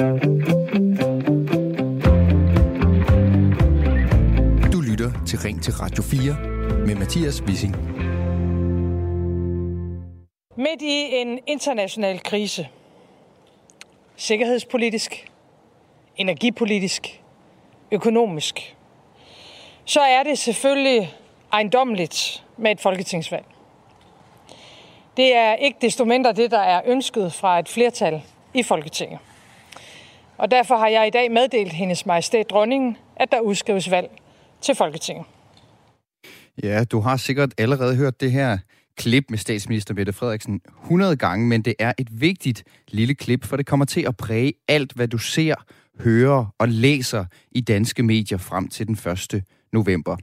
Du lytter til Ring til Radio 4 med Mathias Wissing. Midt i en international krise, sikkerhedspolitisk, energipolitisk, økonomisk, så er det selvfølgelig ejendommeligt med et folketingsvalg. Det er ikke desto mindre det, der er ønsket fra et flertal i Folketinget. Og derfor har jeg i dag meddelt hendes majestæt dronningen, at der udskrives valg til Folketinget. Ja, du har sikkert allerede hørt det her klip med statsminister Mette Frederiksen 100 gange, men det er et vigtigt lille klip, for det kommer til at præge alt, hvad du ser, hører og læser i danske medier frem til den 1 november.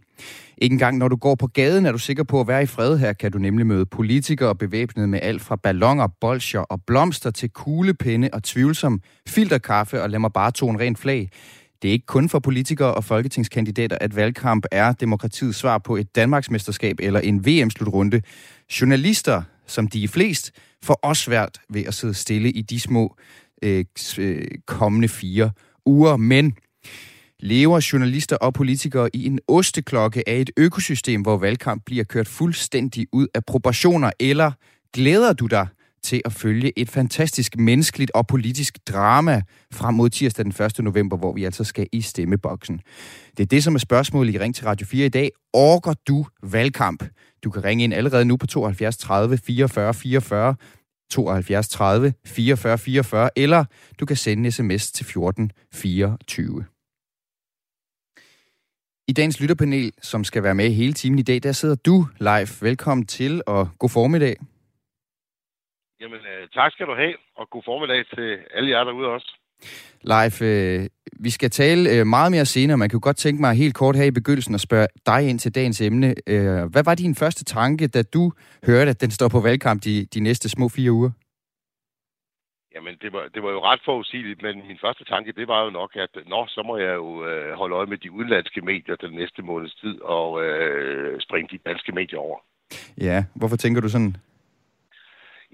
Ikke engang når du går på gaden, er du sikker på at være i fred. Her kan du nemlig møde politikere bevæbnet med alt fra ballonger, bolcher og blomster til kuglepinde og tvivlsom filterkaffe og lad mig bare tone rent flag. Det er ikke kun for politikere og folketingskandidater, at valgkamp er demokratiets svar på et Danmarksmesterskab eller en VM-slutrunde. Journalister, som de er flest, får også svært ved at sidde stille i de små øh, øh kommende fire uger. Men lever journalister og politikere i en osteklokke af et økosystem, hvor valgkamp bliver kørt fuldstændig ud af proportioner, eller glæder du dig til at følge et fantastisk menneskeligt og politisk drama frem mod tirsdag den 1. november, hvor vi altså skal i stemmeboksen. Det er det, som er spørgsmålet i Ring til Radio 4 i dag. Orker du valgkamp? Du kan ringe ind allerede nu på 72 30 44 44, 72 30 44 44, eller du kan sende en sms til 14 24. I dagens lytterpanel, som skal være med hele timen i dag, der sidder du live. Velkommen til, og god formiddag. Jamen, øh, tak skal du have, og god formiddag til alle jer derude også. Leif, øh, vi skal tale øh, meget mere senere. Man kan godt tænke mig helt kort her i begyndelsen at spørge dig ind til dagens emne. Øh, hvad var din første tanke, da du hørte, at den står på valgkamp de, de næste små fire uger? Jamen, det var, det var jo ret forudsigeligt, men min første tanke, det var jo nok, at nå, så må jeg jo øh, holde øje med de udenlandske medier den næste måneds tid og øh, springe de danske medier over. Ja, hvorfor tænker du sådan?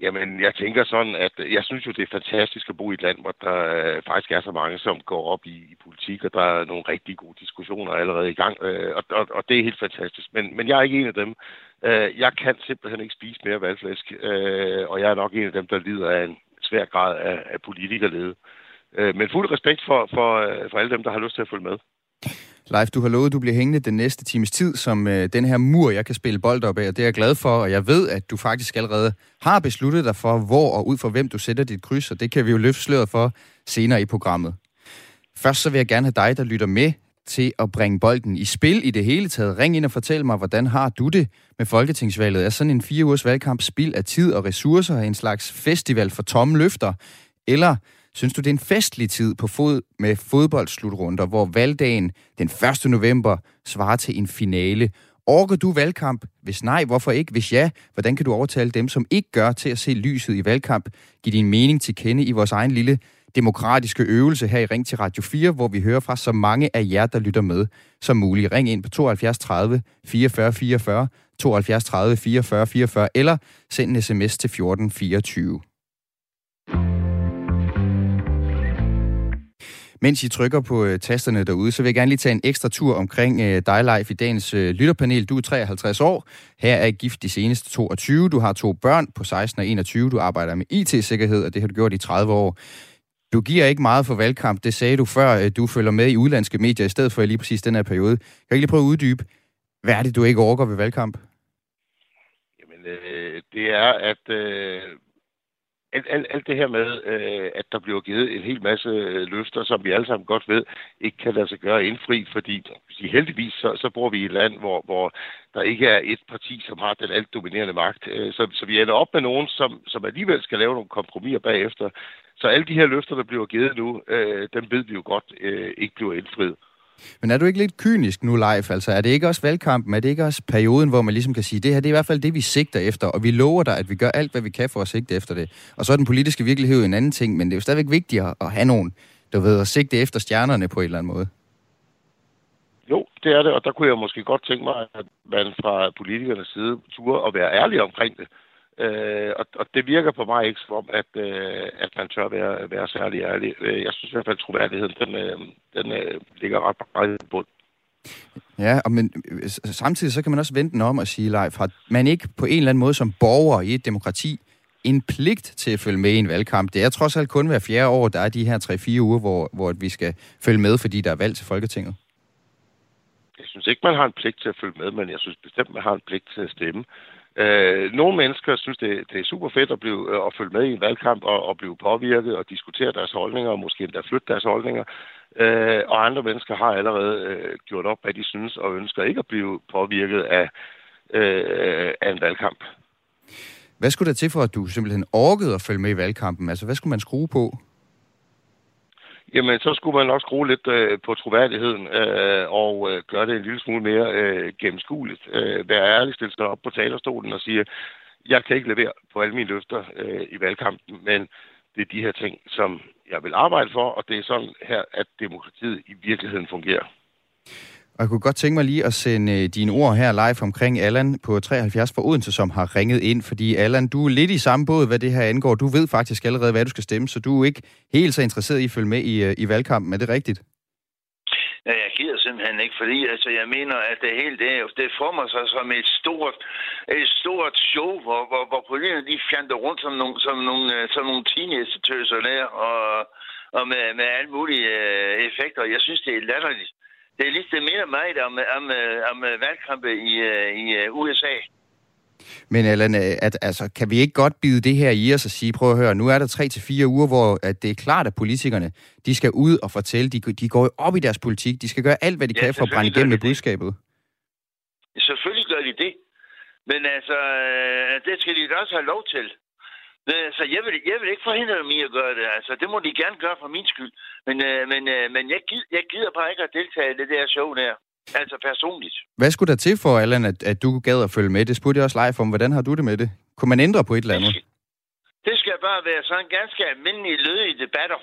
Jamen, jeg tænker sådan, at jeg synes jo, det er fantastisk at bo i et land, hvor der øh, faktisk er så mange, som går op i, i politik, og der er nogle rigtig gode diskussioner allerede i gang, øh, og, og, og det er helt fantastisk. Men, men jeg er ikke en af dem. Øh, jeg kan simpelthen ikke spise mere valgflæsk, øh, og jeg er nok en af dem, der lider af en svær grad af, af politikerlede. Øh, men fuld respekt for, for, øh, for alle dem, der har lyst til at følge med. Leif, du har lovet, at du bliver hængende den næste times tid som øh, den her mur, jeg kan spille bold op af, og det er jeg glad for, og jeg ved, at du faktisk allerede har besluttet dig for, hvor og ud for hvem du sætter dit kryds, og det kan vi jo løfte sløret for senere i programmet. Først så vil jeg gerne have dig, der lytter med til at bringe bolden i spil i det hele taget. Ring ind og fortæl mig, hvordan har du det med Folketingsvalget? Er sådan en fire ugers valgkamp spild af tid og ressourcer, en slags festival for tomme løfter? Eller Synes du, det er en festlig tid på fod med fodboldslutrunder, hvor valgdagen den 1. november svarer til en finale? Orker du valgkamp? Hvis nej, hvorfor ikke? Hvis ja, hvordan kan du overtale dem, som ikke gør, til at se lyset i valgkamp? Giv din mening til kende i vores egen lille demokratiske øvelse her i Ring til Radio 4, hvor vi hører fra så mange af jer, der lytter med som muligt. Ring ind på 72 30 44 44, 72 30 44 44, eller send en sms til 14 24. Mens I trykker på øh, tasterne derude, så vil jeg gerne lige tage en ekstra tur omkring øh, dig, Leif, i dagens øh, lytterpanel. Du er 53 år. Her er gift de seneste 22. Du har to børn på 16 og 21. Du arbejder med IT-sikkerhed, og det har du gjort i 30 år. Du giver ikke meget for valgkamp. Det sagde du før, at du følger med i udlandske medier, i stedet for lige præcis den her periode. Kan du ikke lige prøve at uddybe, hvad er det, du ikke overgår ved valgkamp? Jamen, øh, det er, at øh, alt, alt, alt det her med, øh, at der bliver givet en hel masse øh, løfter, som vi alle sammen godt ved, ikke kan lade sig gøre indfri, fordi heldigvis så, så bor vi i et land, hvor, hvor der ikke er et parti, som har den alt dominerende magt. Øh, så, så vi ender op med nogen, som, som alligevel skal lave nogle kompromiser bagefter. Så alle de her løfter, der bliver givet nu, øh, dem ved vi jo godt øh, ikke bliver indfriet. Men er du ikke lidt kynisk nu, Leif? Altså, er det ikke også valgkampen? Er det ikke også perioden, hvor man ligesom kan sige, det her det er i hvert fald det, vi sigter efter, og vi lover dig, at vi gør alt, hvad vi kan for at sigte efter det. Og så er den politiske virkelighed en anden ting, men det er jo stadigvæk vigtigt at have nogen, der ved at sigte efter stjernerne på en eller anden måde. Jo, det er det, og der kunne jeg måske godt tænke mig, at man fra politikernes side turde at være ærlig omkring det. Øh, og, og det virker på mig ikke som om, at, øh, at man tør være, være særlig ærlig. Øh, jeg synes i hvert fald, at troværdigheden den, øh, den øh, ligger ret meget i bund. Ja, og men samtidig så kan man også vente den om og sige, Leif, at man ikke på en eller anden måde som borger i et demokrati en pligt til at følge med i en valgkamp. Det er trods alt kun hver fjerde år, der er de her 3-4 uger, hvor, hvor vi skal følge med, fordi der er valg til Folketinget. Jeg synes ikke, man har en pligt til at følge med, men jeg synes bestemt, man har en pligt til at stemme. Øh, Øh, nogle mennesker synes, det, det er super fedt at, blive, øh, at følge med i en valgkamp og, og blive påvirket og diskutere deres holdninger og måske endda flytte deres holdninger. Øh, og andre mennesker har allerede øh, gjort op, hvad de synes og ønsker ikke at blive påvirket af, øh, af en valgkamp. Hvad skulle der til for, at du simpelthen orkede at følge med i valgkampen? Altså, hvad skulle man skrue på? Jamen, så skulle man nok skrue lidt øh, på troværdigheden øh, og øh, gøre det en lille smule mere øh, gennemskueligt. Øh, være ærlig, stille sig op på talerstolen og sige, jeg kan ikke levere på alle mine løfter øh, i valgkampen, men det er de her ting, som jeg vil arbejde for, og det er sådan her, at demokratiet i virkeligheden fungerer. Og jeg kunne godt tænke mig lige at sende øh, dine ord her live omkring Allan på 73 for Odense, som har ringet ind. Fordi Allan, du er lidt i samme båd, hvad det her angår. Du ved faktisk allerede, hvad du skal stemme, så du er ikke helt så interesseret i at følge med i, øh, i valgkampen. Er det rigtigt? Ja, jeg gider simpelthen ikke, fordi altså, jeg mener, at det hele det, det former sig som et stort, et stort show, hvor, hvor, hvor politikerne de fjander rundt som nogle, som nogle, øh, som nogle teenage-tøser der, og, og med, med alle mulige øh, effekter. Jeg synes, det er latterligt det er lige det mere meget om, om, om valgkampe i, i USA. Men Allan, at, altså, kan vi ikke godt bide det her i os og sige, prøv at høre, nu er der tre til fire uger, hvor at det er klart, at politikerne, de skal ud og fortælle, de, de går op i deres politik, de skal gøre alt, hvad de ja, kan for at brænde igennem med budskabet. Selvfølgelig gør de det. Men altså, det skal de da også have lov til. Så jeg vil, jeg vil ikke forhindre dem i at gøre det. Altså, det må de gerne gøre for min skyld. Men, øh, men, øh, men jeg, gider, jeg gider bare ikke at deltage i det der show der. Altså personligt. Hvad skulle der til for, Allan, at, at du gad at følge med? Det spurgte jeg også live om. Hvordan har du det med det? Kunne man ændre på et eller andet? Det skal, det skal bare være sådan ganske almindelige lødige debatter.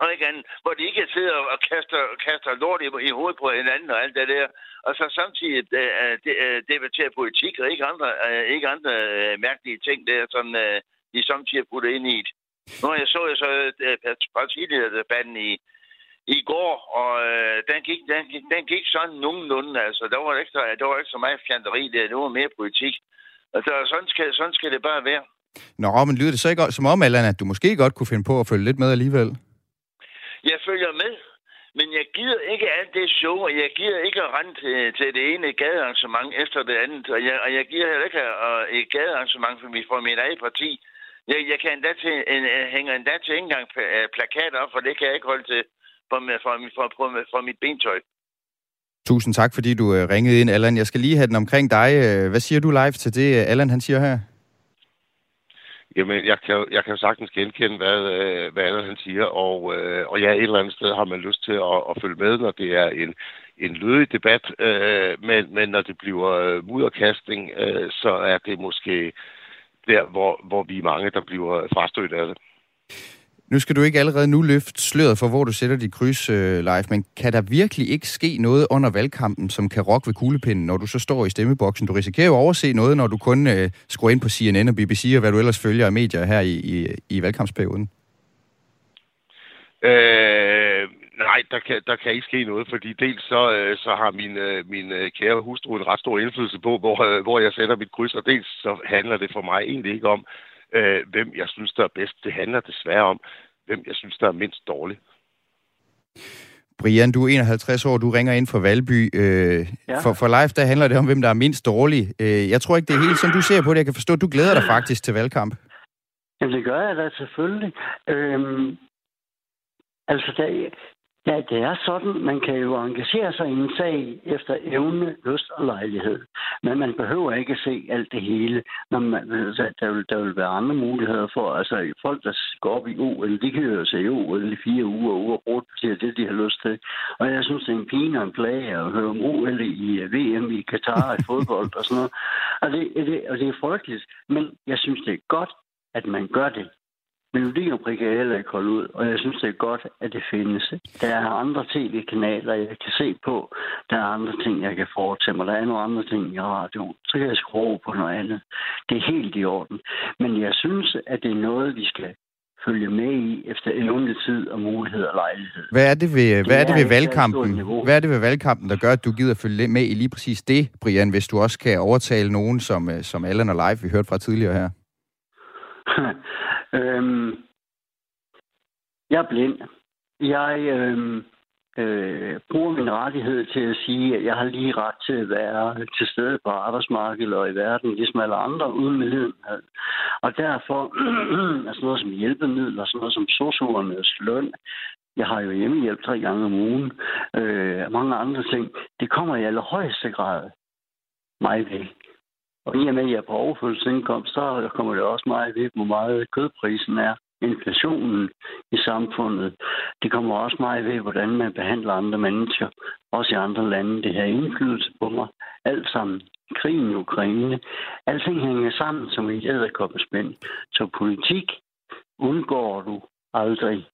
Og ikke andet, hvor de ikke sidder og kaster, kaster lort i, i hovedet på hinanden og alt det der. Og så samtidig uh, de, uh, debattere politik og ikke andre, uh, ikke andre uh, mærkelige ting der, som, uh, de samtidig puttet ind i det. Nu jeg så jeg så partilederdebatten i, i går, og øh, den, gik, den, gik, den gik sådan nogenlunde. Altså, der var ikke, der var ikke så meget fjanderi der. Det var mere politik. Altså, sådan skal, sådan skal det bare være. Nå, men lyder det så ikke som om, Allan, at du måske godt kunne finde på at følge lidt med alligevel? Jeg følger med, men jeg gider ikke alt det show, og jeg gider ikke at rende til, til det ene gadearrangement efter det andet, og jeg, og jeg gider heller ikke at, et gadearrangement for mit, for mit eget parti. Jeg, jeg kan endda til, en, hænger endda til ikke engang plakater op, for det kan jeg ikke holde til for, for, for, for, for mit bentøj. Tusind tak, fordi du øh, ringede ind, Allan. Jeg skal lige have den omkring dig. Øh, hvad siger du live til det, Allan han siger her? Jamen, jeg kan, jeg kan jo sagtens genkende, hvad, øh, hvad Allan han siger, og, og ja, et eller andet sted har man lyst til at, at følge med, når det er en, en lødig debat, øh, men, men når det bliver mudderkastning, øh, så er det måske der, hvor, hvor vi er mange, der bliver frastødt af det. Nu skal du ikke allerede nu løfte sløret for, hvor du sætter dit kryds, uh, live, men kan der virkelig ikke ske noget under valgkampen, som kan rokke ved kuglepinden, når du så står i stemmeboksen? Du risikerer jo at overse noget, når du kun uh, skruer ind på CNN og BBC og hvad du ellers følger af medier her i, i, i valgkampsperioden. Øh, nej, der kan, der kan ikke ske noget, fordi dels så, øh, så har min, min kære hustru en ret stor indflydelse på, hvor, hvor jeg sætter mit kryds, og dels så handler det for mig egentlig ikke om, øh, hvem jeg synes, der er bedst. Det handler desværre om, hvem jeg synes, der er mindst dårlig. Brian, du er 51 år, du ringer ind fra Valby. Øh, ja. for, for live, der handler det om, hvem der er mindst dårlig. Øh, jeg tror ikke, det er helt som du ser på det. Jeg kan forstå, at du glæder dig faktisk til valgkamp. Jamen, det gør jeg da selvfølgelig. Øhm, altså, der, Ja, det er sådan. Man kan jo engagere sig i en sag efter evne, lyst og lejlighed. Men man behøver ikke se alt det hele. Når man, der, vil, der vil være andre muligheder for, altså folk, der går op i OL, de kan jo se OL i fire uger, uger brugt til det, de har lyst til. Og jeg synes, det er en pine og en plage at høre om OL i øh, VM i Katar i fodbold og sådan noget. Og det, det, og det er frygteligt. Men jeg synes, det er godt, at man gør det. Melodien kan jeg heller ikke holde ud, og jeg synes, det er godt, at det findes. Der er andre tv-kanaler, jeg kan se på. Der er andre ting, jeg kan foretage mig. Der er nogle andre ting i radioen. Så kan jeg skrue på noget andet. Det er helt i orden. Men jeg synes, at det er noget, vi skal følge med i efter evne tid og mulighed og lejlighed. Hvad er det ved, det hvad er det ved valgkampen? Hvad er det ved valgkampen, der gør, at du gider følge med i lige præcis det, Brian, hvis du også kan overtale nogen, som, øh, som Allan og Live, vi hørte fra tidligere her? øhm, jeg er blind. Jeg øhm, øh, bruger min rettighed til at sige, at jeg har lige ret til at være til stede på arbejdsmarkedet og i verden, ligesom alle andre, uden medlidenhed. Og derfor er sådan altså noget som hjælpemidler, sådan noget som sosuernes løn, jeg har jo hjemmehjælp tre gange om ugen, øh, mange andre ting, det kommer i allerhøjeste grad mig ved. Og i og med, at jeg er på overførselsindkomst, så kommer det også meget ved, hvor meget kødprisen er inflationen i samfundet. Det kommer også meget ved, hvordan man behandler andre mennesker, også i andre lande. Det har indflydelse på mig. Alt sammen. Krigen i Ukraine. Alting hænger sammen som et æderkoppespænd. Så politik undgår du aldrig.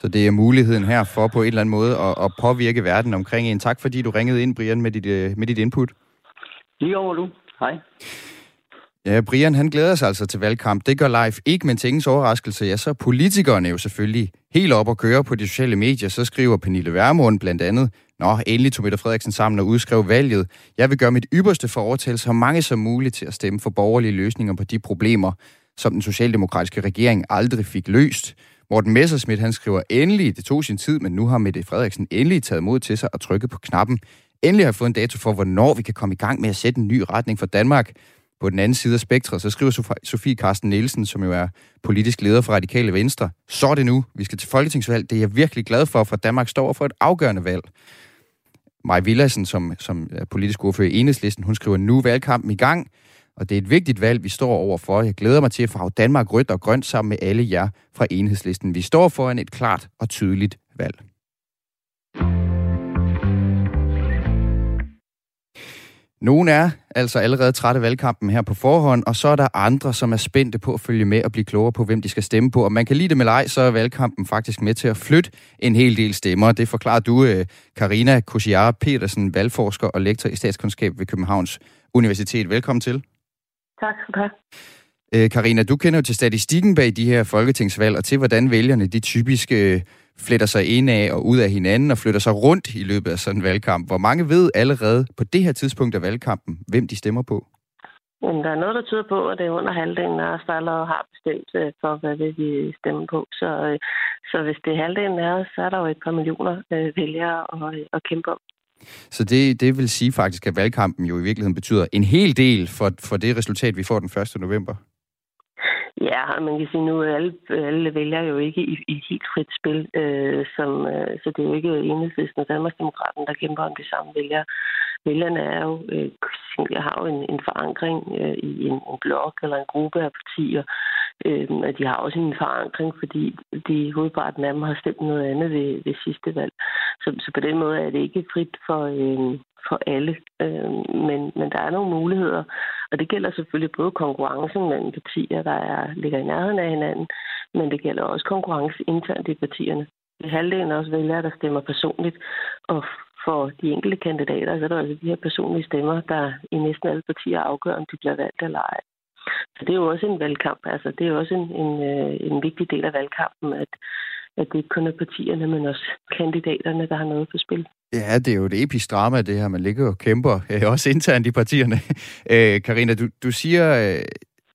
Så det er muligheden her for på en eller anden måde at, at påvirke verden omkring en. Tak fordi du ringede ind, Brian, med dit, øh, med dit input. Lige over du. Hej. Ja, Brian han glæder sig altså til valgkamp. Det gør live ikke, men til ingens overraskelse, ja, så er politikerne jo selvfølgelig helt op og køre på de sociale medier. Så skriver Pernille Vermund blandt andet, Nå, endelig tog Mette Frederiksen sammen og udskrev valget. Jeg vil gøre mit ypperste for at overtale så mange som muligt til at stemme for borgerlige løsninger på de problemer, som den socialdemokratiske regering aldrig fik løst. Morten Messersmith, han skriver, endelig, det tog sin tid, men nu har Mette Frederiksen endelig taget mod til sig og trykket på knappen. Endelig har fået en dato for, hvornår vi kan komme i gang med at sætte en ny retning for Danmark. På den anden side af spektret, så skriver Sofie Karsten Nielsen, som jo er politisk leder for Radikale Venstre, så er det nu. Vi skal til folketingsvalg. Det er jeg virkelig glad for, for Danmark står for et afgørende valg. Maj Villadsen, som, som er politisk ordfører i Enhedslisten, hun skriver, nu valgkampen i gang, og det er et vigtigt valg, vi står overfor. Jeg glæder mig til at farve Danmark rødt og grønt sammen med alle jer fra Enhedslisten. Vi står foran et klart og tydeligt valg. Nogle er altså allerede trætte af valgkampen her på forhånd, og så er der andre, som er spændte på at følge med og blive klogere på, hvem de skal stemme på. Og man kan lide det med leg, så er valgkampen faktisk med til at flytte en hel del stemmer. Det forklarer du, øh, Karina Kosiara Petersen, valgforsker og lektor i statskundskab ved Københavns Universitet. Velkommen til. Tak skal du have. Øh, Karina, du kender jo til statistikken bag de her folketingsvalg, og til hvordan vælgerne de typisk øh, fletter sig ind af og ud af hinanden og flytter sig rundt i løbet af sådan en valgkamp. Hvor mange ved allerede på det her tidspunkt af valgkampen, hvem de stemmer på? Men der er noget, der tyder på, at det er under halvdelen af os, der allerede har bestemt øh, for, hvad det vi stemmer på. Så, øh, så hvis det er halvdelen af os, så er der jo et par millioner øh, vælgere at, at kæmpe om. Så det, det vil sige faktisk, at valgkampen jo i virkeligheden betyder en hel del for, for det resultat, vi får den 1. november? Ja, man kan sige nu, at alle, alle vælger jo ikke i, i helt frit spil, øh, som, øh, så det er jo ikke enhedslisten og Danmarksdemokraten, der kæmper om de samme vælgere. Vælgerne er jo, øh, har jo en, en forankring øh, i en, en blok eller en gruppe af partier, øh, og de har også en forankring, fordi de hovedparten af dem har stemt noget andet ved, ved sidste valg. Så, så på den måde er det ikke frit for, øh, for alle, øh, men, men der er nogle muligheder, og det gælder selvfølgelig både konkurrencen mellem partier, der er, ligger i nærheden af hinanden, men det gælder også konkurrence internt i partierne. I halvdelen også vælgere, der stemmer personligt, og for de enkelte kandidater, så er der altså de her personlige stemmer, der i næsten alle partier afgør, om de bliver valgt eller ej. Så det er jo også en valgkamp. Altså, det er jo også en, en, øh, en vigtig del af valgkampen, at, at det ikke kun er partierne, men også kandidaterne, der har noget på spil. Ja, det er jo et episk drama, det her. Man ligger og kæmper, øh, også internt i partierne. Øh, Karina, du, du siger... Øh,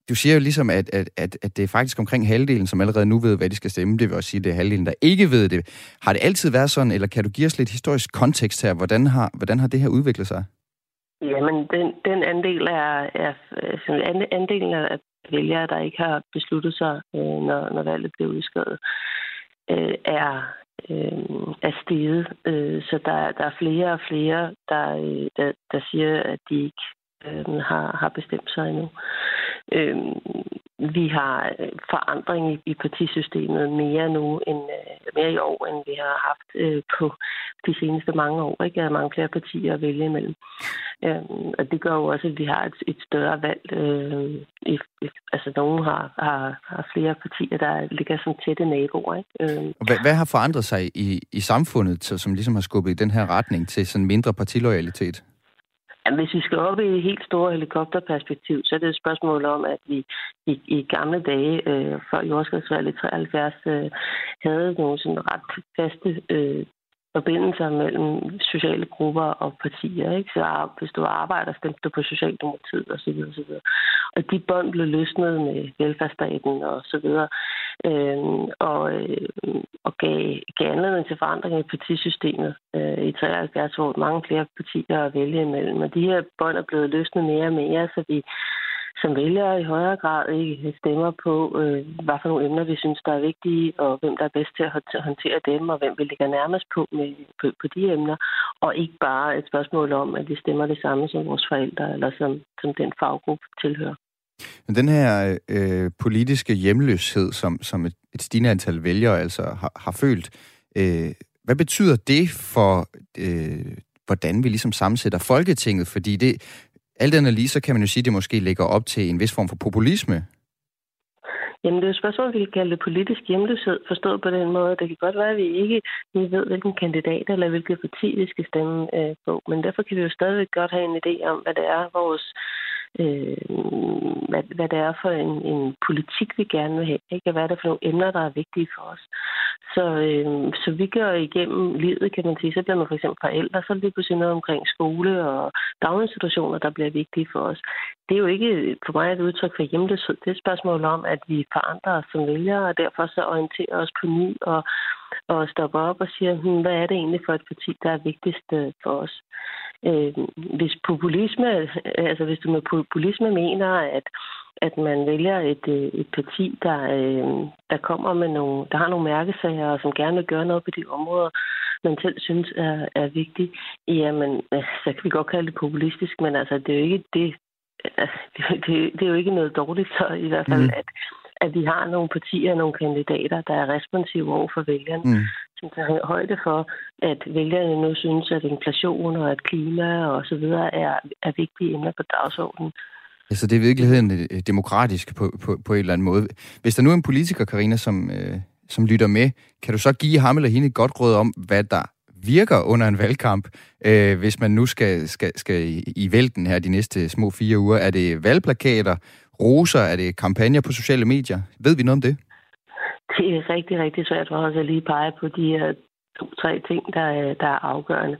du siger jo ligesom, at, at, at, at det er faktisk omkring halvdelen, som allerede nu ved, hvad de skal stemme. Det vil også sige, at det er halvdelen, der ikke ved det. Har det altid været sådan, eller kan du give os lidt historisk kontekst her? Hvordan har, hvordan har det her udviklet sig? Jamen, den, den andel er, er altså, andelen af vælgere, der ikke har besluttet sig, øh, når, når valget blev udskrevet, øh, er, øh, er steget. Øh, så der, der er flere og flere, der, øh, der, der siger, at de ikke øh, har, har bestemt sig endnu. Øh, Øhm, vi har øh, forandring i, i partisystemet mere nu, end, øh, mere i år, end vi har haft øh, på de seneste mange år. Ikke? Der er mange flere partier at vælge imellem. Øh, og det gør jo også, at vi har et, et større valg. Øh, i, altså, nogen har, har, har flere partier, der ligger som tætte naboer. Ikke? Øh. Hvad, hvad har forandret sig i, i samfundet, som ligesom har skubbet i den her retning til sådan mindre partiloyalitet? Jamen, hvis vi skal op i et helt store helikopterperspektiv, så er det et spørgsmål om, at vi i, i gamle dage, øh, før jordskredsvalget i 73, øh, havde nogle sådan ret faste øh, forbindelser mellem sociale grupper og partier. Ikke? Så hvis du arbejder, stemte du på Socialdemokratiet osv. osv. Og de bånd blev løsnet med velfærdsstaten og så videre. Øhm, og, øh, og gav, gav anledning til forandringer i partisystemet øh, i 73, hvor mange flere partier at vælge imellem. Og de her bånd er blevet løsnet mere og mere, så vi som vælger i højere grad ikke stemmer på, øh, hvad for nogle emner vi synes, der er vigtige, og hvem der er bedst til at håndtere dem, og hvem vi ligger nærmest på, med, på, på de emner, og ikke bare et spørgsmål om, at vi stemmer det samme som vores forældre, eller som, som den faggruppe tilhører. Men den her øh, politiske hjemløshed, som, som et, et stigende antal vælgere altså har, har følt, øh, hvad betyder det for, øh, hvordan vi ligesom sammensætter Folketinget? Fordi det, alt andet lige, så kan man jo sige, at det måske lægger op til en vis form for populisme. Jamen, det er et spørgsmål, vi kan kalde det politisk hjemløshed, forstået på den måde. Det kan godt være, at vi ikke vi ved, hvilken kandidat eller hvilket parti vi skal stemme øh, på, men derfor kan vi jo stadigvæk godt have en idé om, hvad det er, vores øh, hvad, hvad det er for en, en politik, vi gerne vil have, ikke? og hvad er det for nogle emner, der er vigtige for os. Så, øh, så vi gør igennem livet, kan man sige, så bliver man for eksempel forældre, så er det pludselig noget omkring skole og daginstitutioner, der bliver vigtige for os. Det er jo ikke for mig et udtryk for hjemløshed. Det er et spørgsmål om, at vi forandrer os som vælgere, og derfor så orienterer os på ny og, og stopper op og siger, hm, hvad er det egentlig for et parti, der er vigtigst øh, for os. Øh, hvis populisme, altså hvis du med populisme mener, at at man vælger et, øh, et parti, der, øh, der kommer med nogle, der har nogle mærkesager, og som gerne vil gøre noget på de områder, man selv synes er, er vigtige, jamen, så kan vi godt kalde det populistisk, men altså, det er jo ikke det, det, det, det er jo ikke noget dårligt så i hvert fald, mm. at, at vi har nogle partier, nogle kandidater, der er responsive over for vælgerne, mm. som tager højde for, at vælgerne nu synes, at inflation og at klima og så videre er, er vigtige emner på dagsordenen. Altså det er i virkeligheden øh, øh, demokratisk på, på, på en eller anden måde. Hvis der nu er en politiker, Karina, som, øh, som lytter med, kan du så give ham eller hende et godt råd om, hvad der virker under en valgkamp, øh, hvis man nu skal, skal, skal i, i vælten her de næste små fire uger? Er det valgplakater, roser, er det kampagner på sociale medier? Ved vi noget om det? Det er rigtig, rigtig svært for os at lige pege på de her to-tre ting, der, der er afgørende.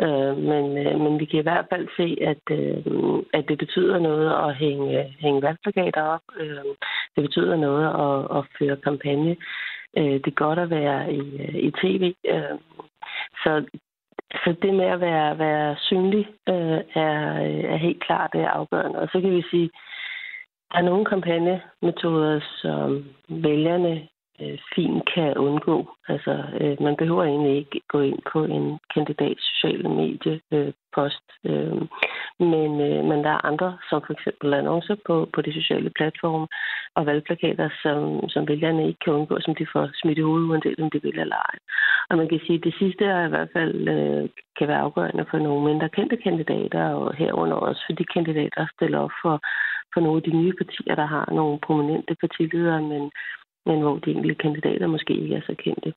Øh, men, øh, men vi kan i hvert fald se, at, øh, at det betyder noget at hænge, hænge valgplakater op. Øh, det betyder noget at, at føre kampagne. Øh, det er godt at være i, øh, i tv. Øh, så så det med at være, være synlig øh, er, øh, er helt klart det er afgørende. Og så kan vi sige, der er nogle kampagnemetoder, som vælgerne øh, fint kan undgå. Altså, øh, man behøver egentlig ikke gå ind på en kandidats sociale medie øh, post. Øh, men, øh, men der er andre, som for eksempel annoncer på, på de sociale platforme og valgplakater, som, som vælgerne ikke kan undgå, som de får smidt i hovedet, uanset om de vil eller ej. Og man kan sige, at det sidste er i hvert fald øh, kan være afgørende for nogle mindre kendte kandidater, og herunder også for de kandidater, der stiller op for, for nogle af de nye partier, der har nogle prominente partiledere, men men hvor de enkelte kandidater måske ikke er så kendte.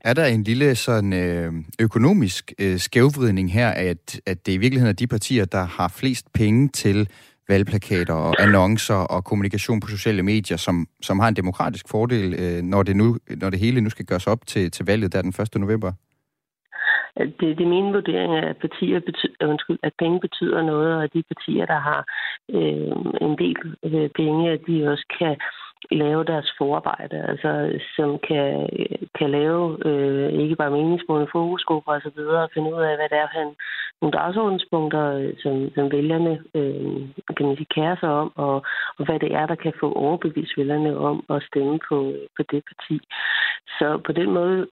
Er der en lille sådan øh, økonomisk øh, skævvridning her, at, at det i virkeligheden er de partier, der har flest penge til valgplakater og annoncer og kommunikation på sociale medier, som, som har en demokratisk fordel, øh, når, det nu, når det hele nu skal gøres op til, til valget der den 1. november? Det, det er min vurdering, at, partier betyder, undskyld, at penge betyder noget, og de partier, der har øh, en del øh, penge, at de også kan lave deres forarbejde, altså som kan, kan lave øh, ikke bare meningsmålende fokusgrupper osv., og finde ud af, hvad det er for nogle dagsordenspunkter, øh, som, som vælgerne øh, kan man sige, kære sig om, og, og hvad det er, der kan få overbevist vælgerne om at stemme på, på det parti. Så på den måde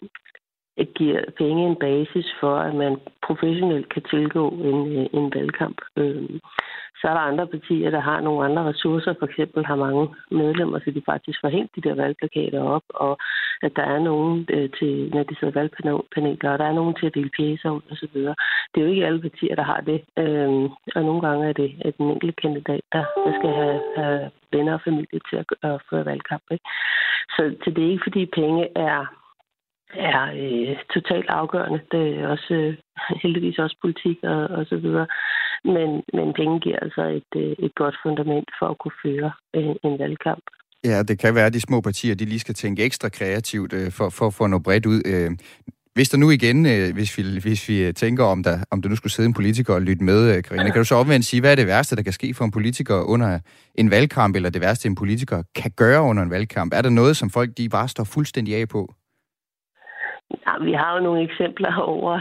giver penge en basis for, at man professionelt kan tilgå en, øh, en valgkamp. Øhm, så er der andre partier, der har nogle andre ressourcer. For eksempel har mange medlemmer, så de faktisk får hængt de der valgplakater op, og at der er nogen øh, til, når de sidder valgpaneler, og der er nogen til at dele pjæser ud osv. Det er jo ikke alle partier, der har det. Øhm, og nogle gange er det at den enkelte kandidat, der, der skal have, have venner og familie til at, at føre valgkamp. Ikke? Så, så det er ikke, fordi penge er er øh, totalt afgørende. Det er også øh, heldigvis også politik og, og så videre. Men, men penge giver altså et, øh, et godt fundament for at kunne føre øh, en valgkamp. Ja, det kan være, at de små partier de lige skal tænke ekstra kreativt øh, for, for at få noget bredt ud. Øh, hvis der nu igen, øh, hvis, vi, hvis vi øh, tænker om der, om der nu skulle sidde en politiker og lytte med, øh, Karina, kan du så omvendt sige, hvad er det værste, der kan ske for en politiker under en valgkamp, eller det værste, en politiker kan gøre under en valgkamp? Er der noget, som folk de bare står fuldstændig af på? Ja, vi har jo nogle eksempler over,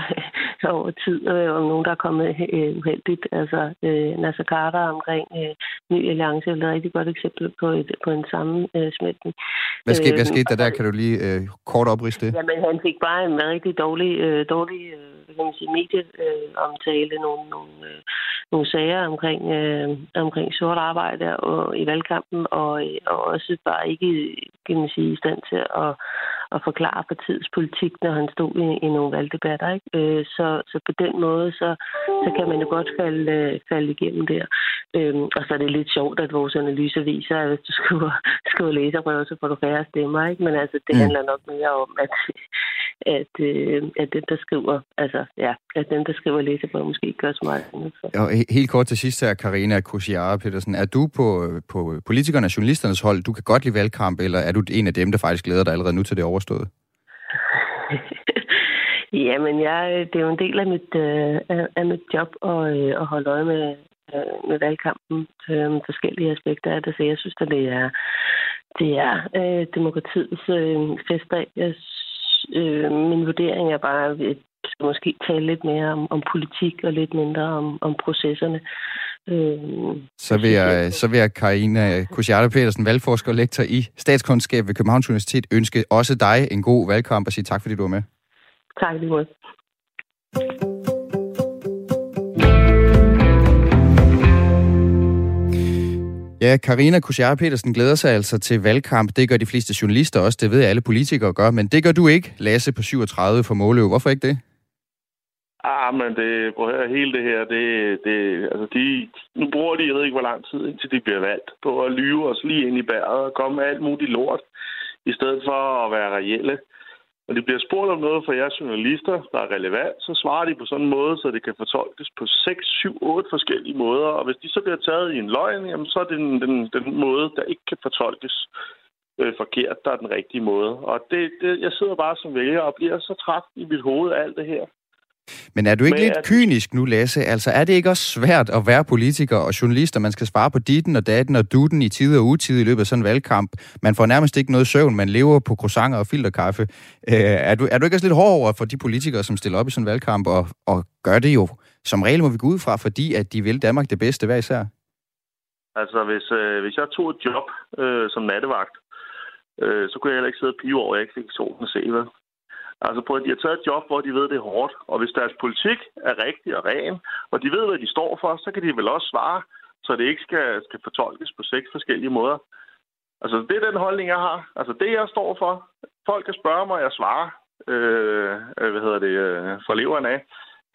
over tid, øh, om nogen, der er kommet øh, uheldigt. Altså, øh, Nasser Carter omkring øh, Ny Alliance er et rigtig godt eksempel på, et, på en sammensmeltning. Hvad, skete, hvad skete der der? Kan du lige øh, kort opriste det? Jamen, han fik bare en rigtig dårlig, øh, dårlig øh, kan man sige, medieomtale, øh, nogle, nogle, øh, nogle sager omkring, øh, omkring sort arbejde og, i valgkampen, og, og også bare ikke kan man sige, i stand til at at forklare partiets politik, når han stod i, i nogle valgdebatter. Ikke? Øh, så, så på den måde, så, så kan man jo godt falde, øh, falde igennem der. Øhm, og så er det lidt sjovt, at vores analyse viser, at hvis du skriver, skriver læserbrøv, så får du færre stemmer. Ikke? Men altså, det mm. handler nok mere om, at, at, øh, at den, der skriver, altså, ja, at den, der skriver læserbrev, måske ikke gør så meget andet. Og helt kort til sidst her, Karina Kusiara Petersen. Er du på, på politikernes og journalisternes hold? Du kan godt lide valgkamp, eller er du en af dem, der faktisk glæder dig allerede nu til det overstået? Jamen, jeg, det er jo en del af mit, øh, af mit job at, øh, at holde øje med, øh, med valgkampen. Øh, forskellige aspekter af det, så jeg synes, at det er, det er øh, demokratiets øh, festdag. Jeg, øh, min vurdering er bare, at vi skal måske tale lidt mere om, om politik og lidt mindre om, om processerne. Øh, så vil jeg, så vil jeg Karina Kusjarte Petersen, valgforsker og lektor i statskundskab ved Københavns Universitet, ønske også dig en god valgkamp og sige tak, fordi du var med. Tak lige måde. Ja, Karina Kusjare Petersen glæder sig altså til valgkamp. Det gør de fleste journalister også, det ved alle politikere gør, men det gør du ikke, Lasse på 37 for Måløv. Hvorfor ikke det? Ah, men det, prøv at høre, hele det her, det, det, altså de, nu bruger de, jeg ved ikke hvor lang tid, indtil de bliver valgt, på at lyve os lige ind i bæret og komme med alt muligt lort, i stedet for at være reelle. Når de bliver spurgt om noget fra jeres journalister, der er relevant, så svarer de på sådan en måde, så det kan fortolkes på 6, 7, 8 forskellige måder. Og hvis de så bliver taget i en løgn, jamen, så er det den, den, den måde, der ikke kan fortolkes øh, forkert, der er den rigtige måde. Og det, det, jeg sidder bare som vælger og bliver så træt i mit hoved af alt det her. Men er du ikke Men lidt at... kynisk nu, Lasse? Altså, er det ikke også svært at være politiker og journalist, og man skal svare på ditten og datten og dutten i tid og utid i løbet af sådan en valgkamp? Man får nærmest ikke noget søvn, man lever på croissanter og filterkaffe. Øh, er, du, er du ikke også lidt hård over for de politikere, som stiller op i sådan en valgkamp, og, og gør det jo, som regel må vi gå ud fra, fordi at de vil Danmark det bedste hver især? Altså, hvis, øh, hvis jeg tog et job øh, som nattevagt, øh, så kunne jeg heller ikke sidde og pive over, jeg ikke fik solen at se, hvad? Altså på, at de har taget et job, hvor de ved, det er hårdt. Og hvis deres politik er rigtig og ren, og de ved, hvad de står for, så kan de vel også svare, så det ikke skal, skal fortolkes på seks forskellige måder. Altså, det er den holdning, jeg har. Altså, det, jeg står for. Folk kan spørge mig, og jeg svarer. Øh, øh hvad hedder det? Øh, fra leveren af.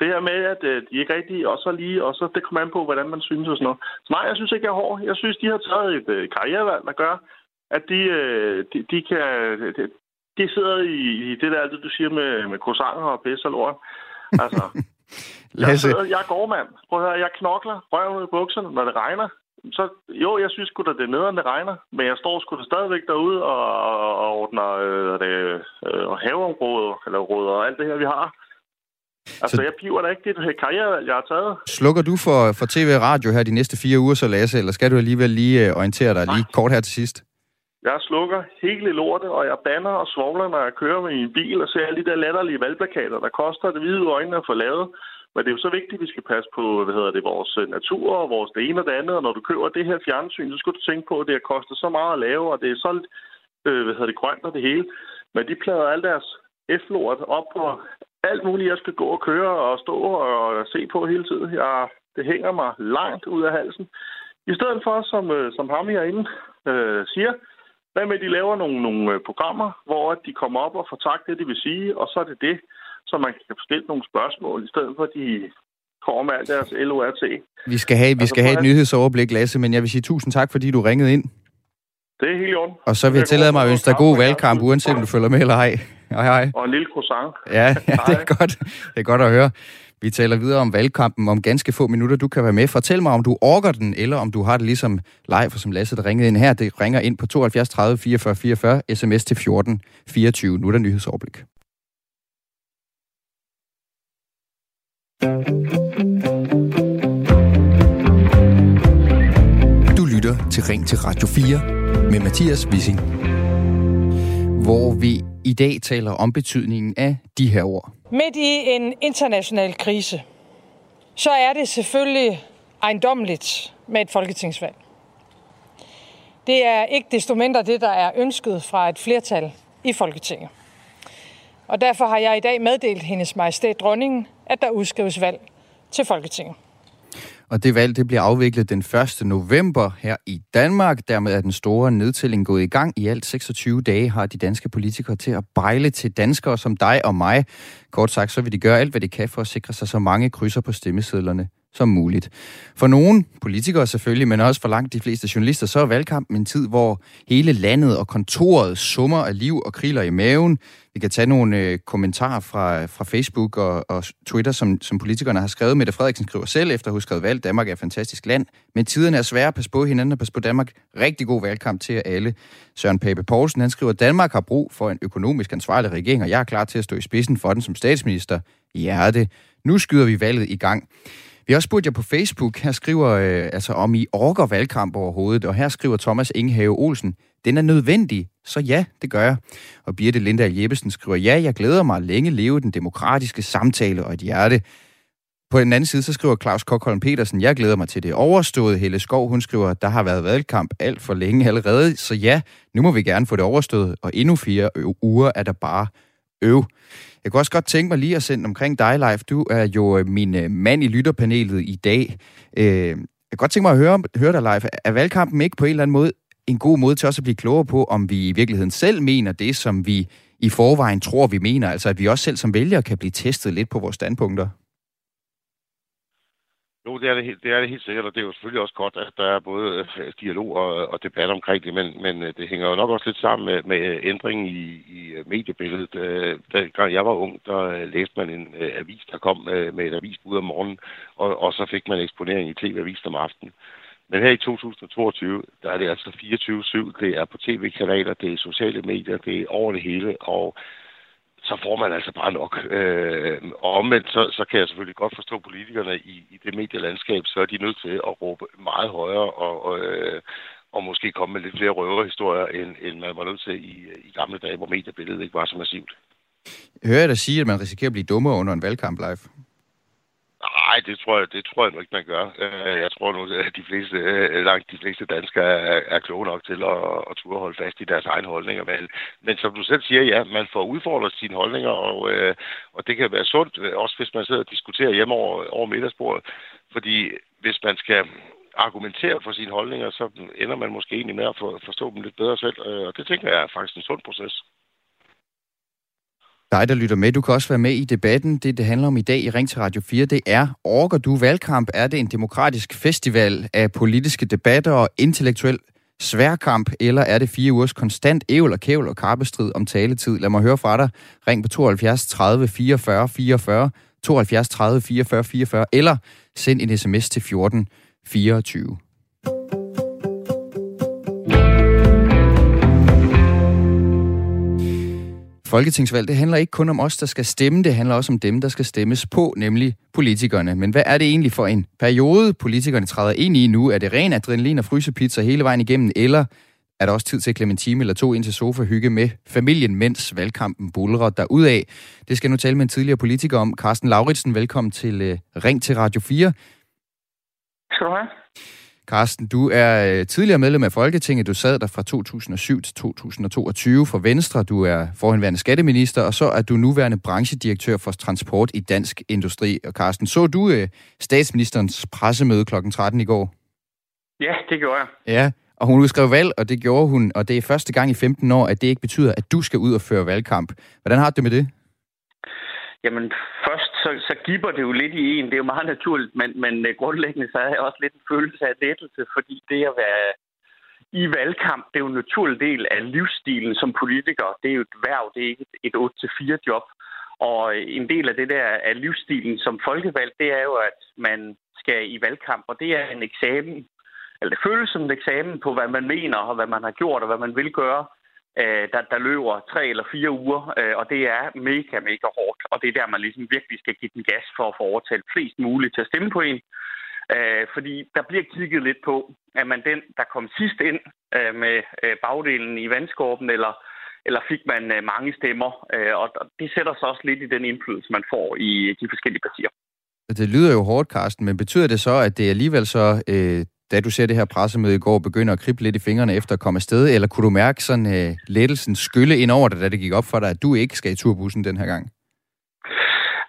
Det her med, at øh, de ikke rigtig også er lige, og så det kommer an på, hvordan man synes og sådan noget. Så nej, jeg synes ikke, jeg er hård. Jeg synes, de har taget et øh, karrierevalg, der gør, at de, øh, de, de kan, de sidder i, i det der, det du siger med, med croissanter og pisse og lort. Altså, jeg, sidder, jeg er gårdmand. Prøv at høre, jeg knokler røven ud i bukserne, når det regner. Så jo, jeg synes sgu da, det er nederen, det regner. Men jeg står sgu da stadigvæk derude og, og ordner øh, det, øh, haveområdet, eller råder og alt det her, vi har. Altså, så... jeg piver da ikke det karriere, jeg har taget. Slukker du for, for tv og radio her de næste fire uger, så Lasse, eller skal du alligevel lige øh, orientere dig Nej. lige kort her til sidst? Jeg slukker hele lortet, og jeg banner og svogler, når jeg kører med min bil og ser alle de der latterlige valgplakater, der koster det hvide øjne at få lavet. Men det er jo så vigtigt, at vi skal passe på hvad hedder det, vores øh, natur og vores det ene og det andet. Og når du køber det her fjernsyn, så skal du tænke på, at det har kostet så meget at lave, og det er så øh, hvad hedder det, grønt og det hele. Men de plader alle deres F-lort op på alt muligt, jeg skal gå og køre og stå og se på hele tiden. Jeg, det hænger mig langt ud af halsen. I stedet for, som, øh, som ham herinde øh, siger, hvad med, at de laver nogle, nogle øh, programmer, hvor de kommer op og får sagt det, de vil sige, og så er det det, så man kan stille nogle spørgsmål, i stedet for, at de kommer med alt deres LORT. Vi skal have, vi altså, skal have et nyhedsoverblik, Lasse, men jeg vil sige tusind tak, fordi du ringede ind. Det er helt i orden. Og så vil jeg tillade mig at ønske dig god valgkamp, uanset om du følger med eller ej. Hej, hej. Og en lille croissant. Ja, ja det er godt. Det er godt at høre. Vi taler videre om valgkampen om ganske få minutter. Du kan være med. Fortæl mig, om du orker den, eller om du har det ligesom live, for som Lasse, der ringede ind her. Det ringer ind på 72 30 44 44, sms til 14 24. Nu er der nyhedsoverblik. Du lytter til Ring til Radio 4 med Mathias Wissing. Hvor vi i dag taler om betydningen af de her ord. Midt i en international krise, så er det selvfølgelig ejendommeligt med et folketingsvalg. Det er ikke desto mindre det, der er ønsket fra et flertal i Folketinget. Og derfor har jeg i dag meddelt hendes majestæt dronningen, at der udskrives valg til Folketinget. Og det valg det bliver afviklet den 1. november her i Danmark. Dermed er den store nedtælling gået i gang. I alt 26 dage har de danske politikere til at bejle til danskere som dig og mig. Kort sagt, så vil de gøre alt, hvad de kan for at sikre sig så mange krydser på stemmesedlerne som muligt. For nogle politikere selvfølgelig, men også for langt de fleste journalister, så er valgkampen en tid, hvor hele landet og kontoret summer af liv og kriler i maven. Vi kan tage nogle øh, kommentarer fra, fra Facebook og, og Twitter, som, som politikerne har skrevet. Mette Frederiksen skriver selv efter at have skrevet valg, Danmark er et fantastisk land, men tiden er svær. passe på hinanden og passe på Danmark. Rigtig god valgkamp til alle. Søren Pape Poulsen, han skriver, Danmark har brug for en økonomisk ansvarlig regering, og jeg er klar til at stå i spidsen for den som statsminister. Hjerte. Nu skyder vi valget i gang. Vi har også spurgt jer på Facebook. Her skriver, øh, altså om I orker valgkamp overhovedet, og her skriver Thomas Ingehave Olsen, den er nødvendig, så ja, det gør jeg. Og Birte Lindahl Jeppesen skriver, ja, jeg glæder mig længe leve den demokratiske samtale og et hjerte. På den anden side, så skriver Claus Kokholm Petersen, jeg glæder mig til det overståede. Helle Skov, hun skriver, der har været valgkamp alt for længe allerede, så ja, nu må vi gerne få det overstået, og endnu fire uger er der bare øv. Jeg kunne også godt tænke mig lige at sende omkring dig, Leif. Du er jo øh, min øh, mand i lytterpanelet i dag. Øh, jeg kunne godt tænke mig at høre, høre dig, Leif. Er valgkampen ikke på en eller anden måde en god måde til også at blive klogere på, om vi i virkeligheden selv mener det, som vi i forvejen tror, vi mener? Altså at vi også selv som vælgere kan blive testet lidt på vores standpunkter? Jo, det er det, det er det helt sikkert, og det er jo selvfølgelig også godt, at der er både øh, dialog og, og debat omkring det, men, men øh, det hænger jo nok også lidt sammen med, med øh, ændringen i, i mediebilledet. Da jeg var ung, der læste man en avis, der kom med et avisbud om morgenen, og, og så fik man eksponering i tv-avis om aftenen. Men her i 2022, der er det altså 24-7, det er på tv-kanaler, det er sociale medier, det er over det hele, og så får man altså bare nok. Øh, og omvendt, så, så kan jeg selvfølgelig godt forstå politikerne i, i det medielandskab, så er de nødt til at råbe meget højere og, og, øh, og måske komme med lidt flere røverhistorier, end, end man var nødt til i, i gamle dage, hvor mediebilledet ikke var så massivt. Hører jeg dig sige, at man risikerer at blive dummere under en valgkamp live? Nej, det tror jeg, det tror jeg nu ikke, man gør. Øh, jeg tror nu, at de fleste, øh, langt de fleste danskere er, er kloge nok til at, at turde holde fast i deres egne holdninger. Men, men som du selv siger, ja, man får udfordret sine holdninger, og, øh, og det kan være sundt, også hvis man sidder og diskuterer hjemme over, over middagsbordet. Fordi hvis man skal argumentere for sine holdninger, så ender man måske egentlig med at forstå dem lidt bedre selv. Og det tænker jeg er faktisk en sund proces dig, der lytter med. Du kan også være med i debatten. Det, det handler om i dag i Ring til Radio 4, det er, orker du valgkamp? Er det en demokratisk festival af politiske debatter og intellektuel sværkamp, eller er det fire ugers konstant ævl og kævl og karpestrid om taletid? Lad mig høre fra dig. Ring på 72 30 44 44, 72 30 44 44, eller send en sms til 14 24. folketingsvalg, det handler ikke kun om os, der skal stemme, det handler også om dem, der skal stemmes på, nemlig politikerne. Men hvad er det egentlig for en periode, politikerne træder ind i nu? Er det ren adrenalin og frysepizza hele vejen igennem, eller er der også tid til at klemme en time eller to ind til sofa hygge med familien, mens valgkampen bulrer derudad? Det skal jeg nu tale med en tidligere politiker om. Carsten Lauritsen, velkommen til øh, Ring til Radio 4. Skal du have. Carsten, du er øh, tidligere medlem af Folketinget. Du sad der fra 2007 til 2022 for Venstre. Du er forhenværende skatteminister, og så er du nuværende branchedirektør for transport i Dansk Industri. Og Carsten, så du øh, statsministerens pressemøde kl. 13 i går? Ja, det gjorde jeg. Ja, og hun udskrev valg, og det gjorde hun, og det er første gang i 15 år, at det ikke betyder, at du skal ud og føre valgkamp. Hvordan har du det med det? Jamen, så, så giver det jo lidt i en. Det er jo meget naturligt, men, men øh, grundlæggende så er jeg også lidt en følelse af lettelse, fordi det at være i valgkamp, det er jo en naturlig del af livsstilen som politiker. Det er jo et værv, det er ikke et 8-4 job. Og øh, en del af det der af livsstilen som folkevalg, det er jo, at man skal i valgkamp, og det er en eksamen, eller det føles som en eksamen på, hvad man mener, og hvad man har gjort, og hvad man vil gøre øh, der, der løber tre eller fire uger, øh, og det er mega, mega hårdt. Og det er der, man ligesom virkelig skal give den gas for at få overtalt flest muligt til at stemme på en. Øh, fordi der bliver kigget lidt på, at man den, der kom sidst ind øh, med øh, bagdelen i vandskorben, eller, eller fik man øh, mange stemmer. Øh, og det sætter sig også lidt i den indflydelse, man får i de forskellige partier. Det lyder jo hårdt, Karsten, men betyder det så, at det alligevel så øh, da du ser det her pressemøde i går, begynder at krible lidt i fingrene efter at komme afsted, eller kunne du mærke sådan uh, lettelsen skylle ind over dig, da det gik op for dig, at du ikke skal i turbussen den her gang?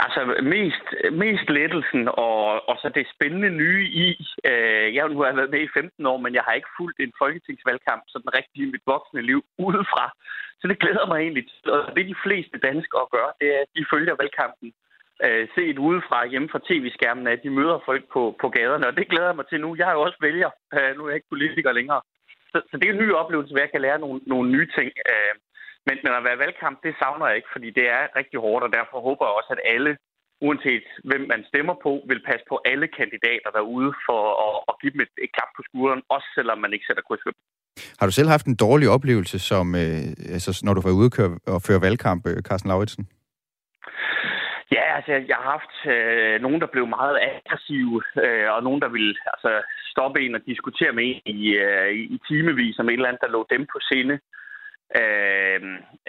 Altså mest, mest lettelsen og, og så det spændende nye i, øh, jeg nu har været med i 15 år, men jeg har ikke fulgt en folketingsvalgkamp sådan rigtig i mit voksne liv udefra. Så det glæder mig egentlig. Og det de fleste danskere gør, det er, at de følger valgkampen øh, set udefra hjemme fra tv-skærmen, at de møder folk på, på gaderne, og det glæder jeg mig til nu. Jeg er jo også vælger, øh, nu er jeg ikke politiker længere. Så, så det er en ny oplevelse, hvor jeg kan lære nogle, nogle nye ting. Øh, men, men at være valgkamp, det savner jeg ikke, fordi det er rigtig hårdt, og derfor håber jeg også, at alle, uanset hvem man stemmer på, vil passe på alle kandidater derude for at, at give dem et, et klap på skulderen, også selvom man ikke sætter kryds Har du selv haft en dårlig oplevelse, som, øh, altså, når du var ude og føre valgkamp, øh, Carsten Lauritsen? Ja, altså jeg har haft øh, nogen, der blev meget aggressive, øh, og nogen, der ville altså, stoppe en og diskutere med en i, øh, i timevis om et eller andet, der lå dem på sinde. Øh,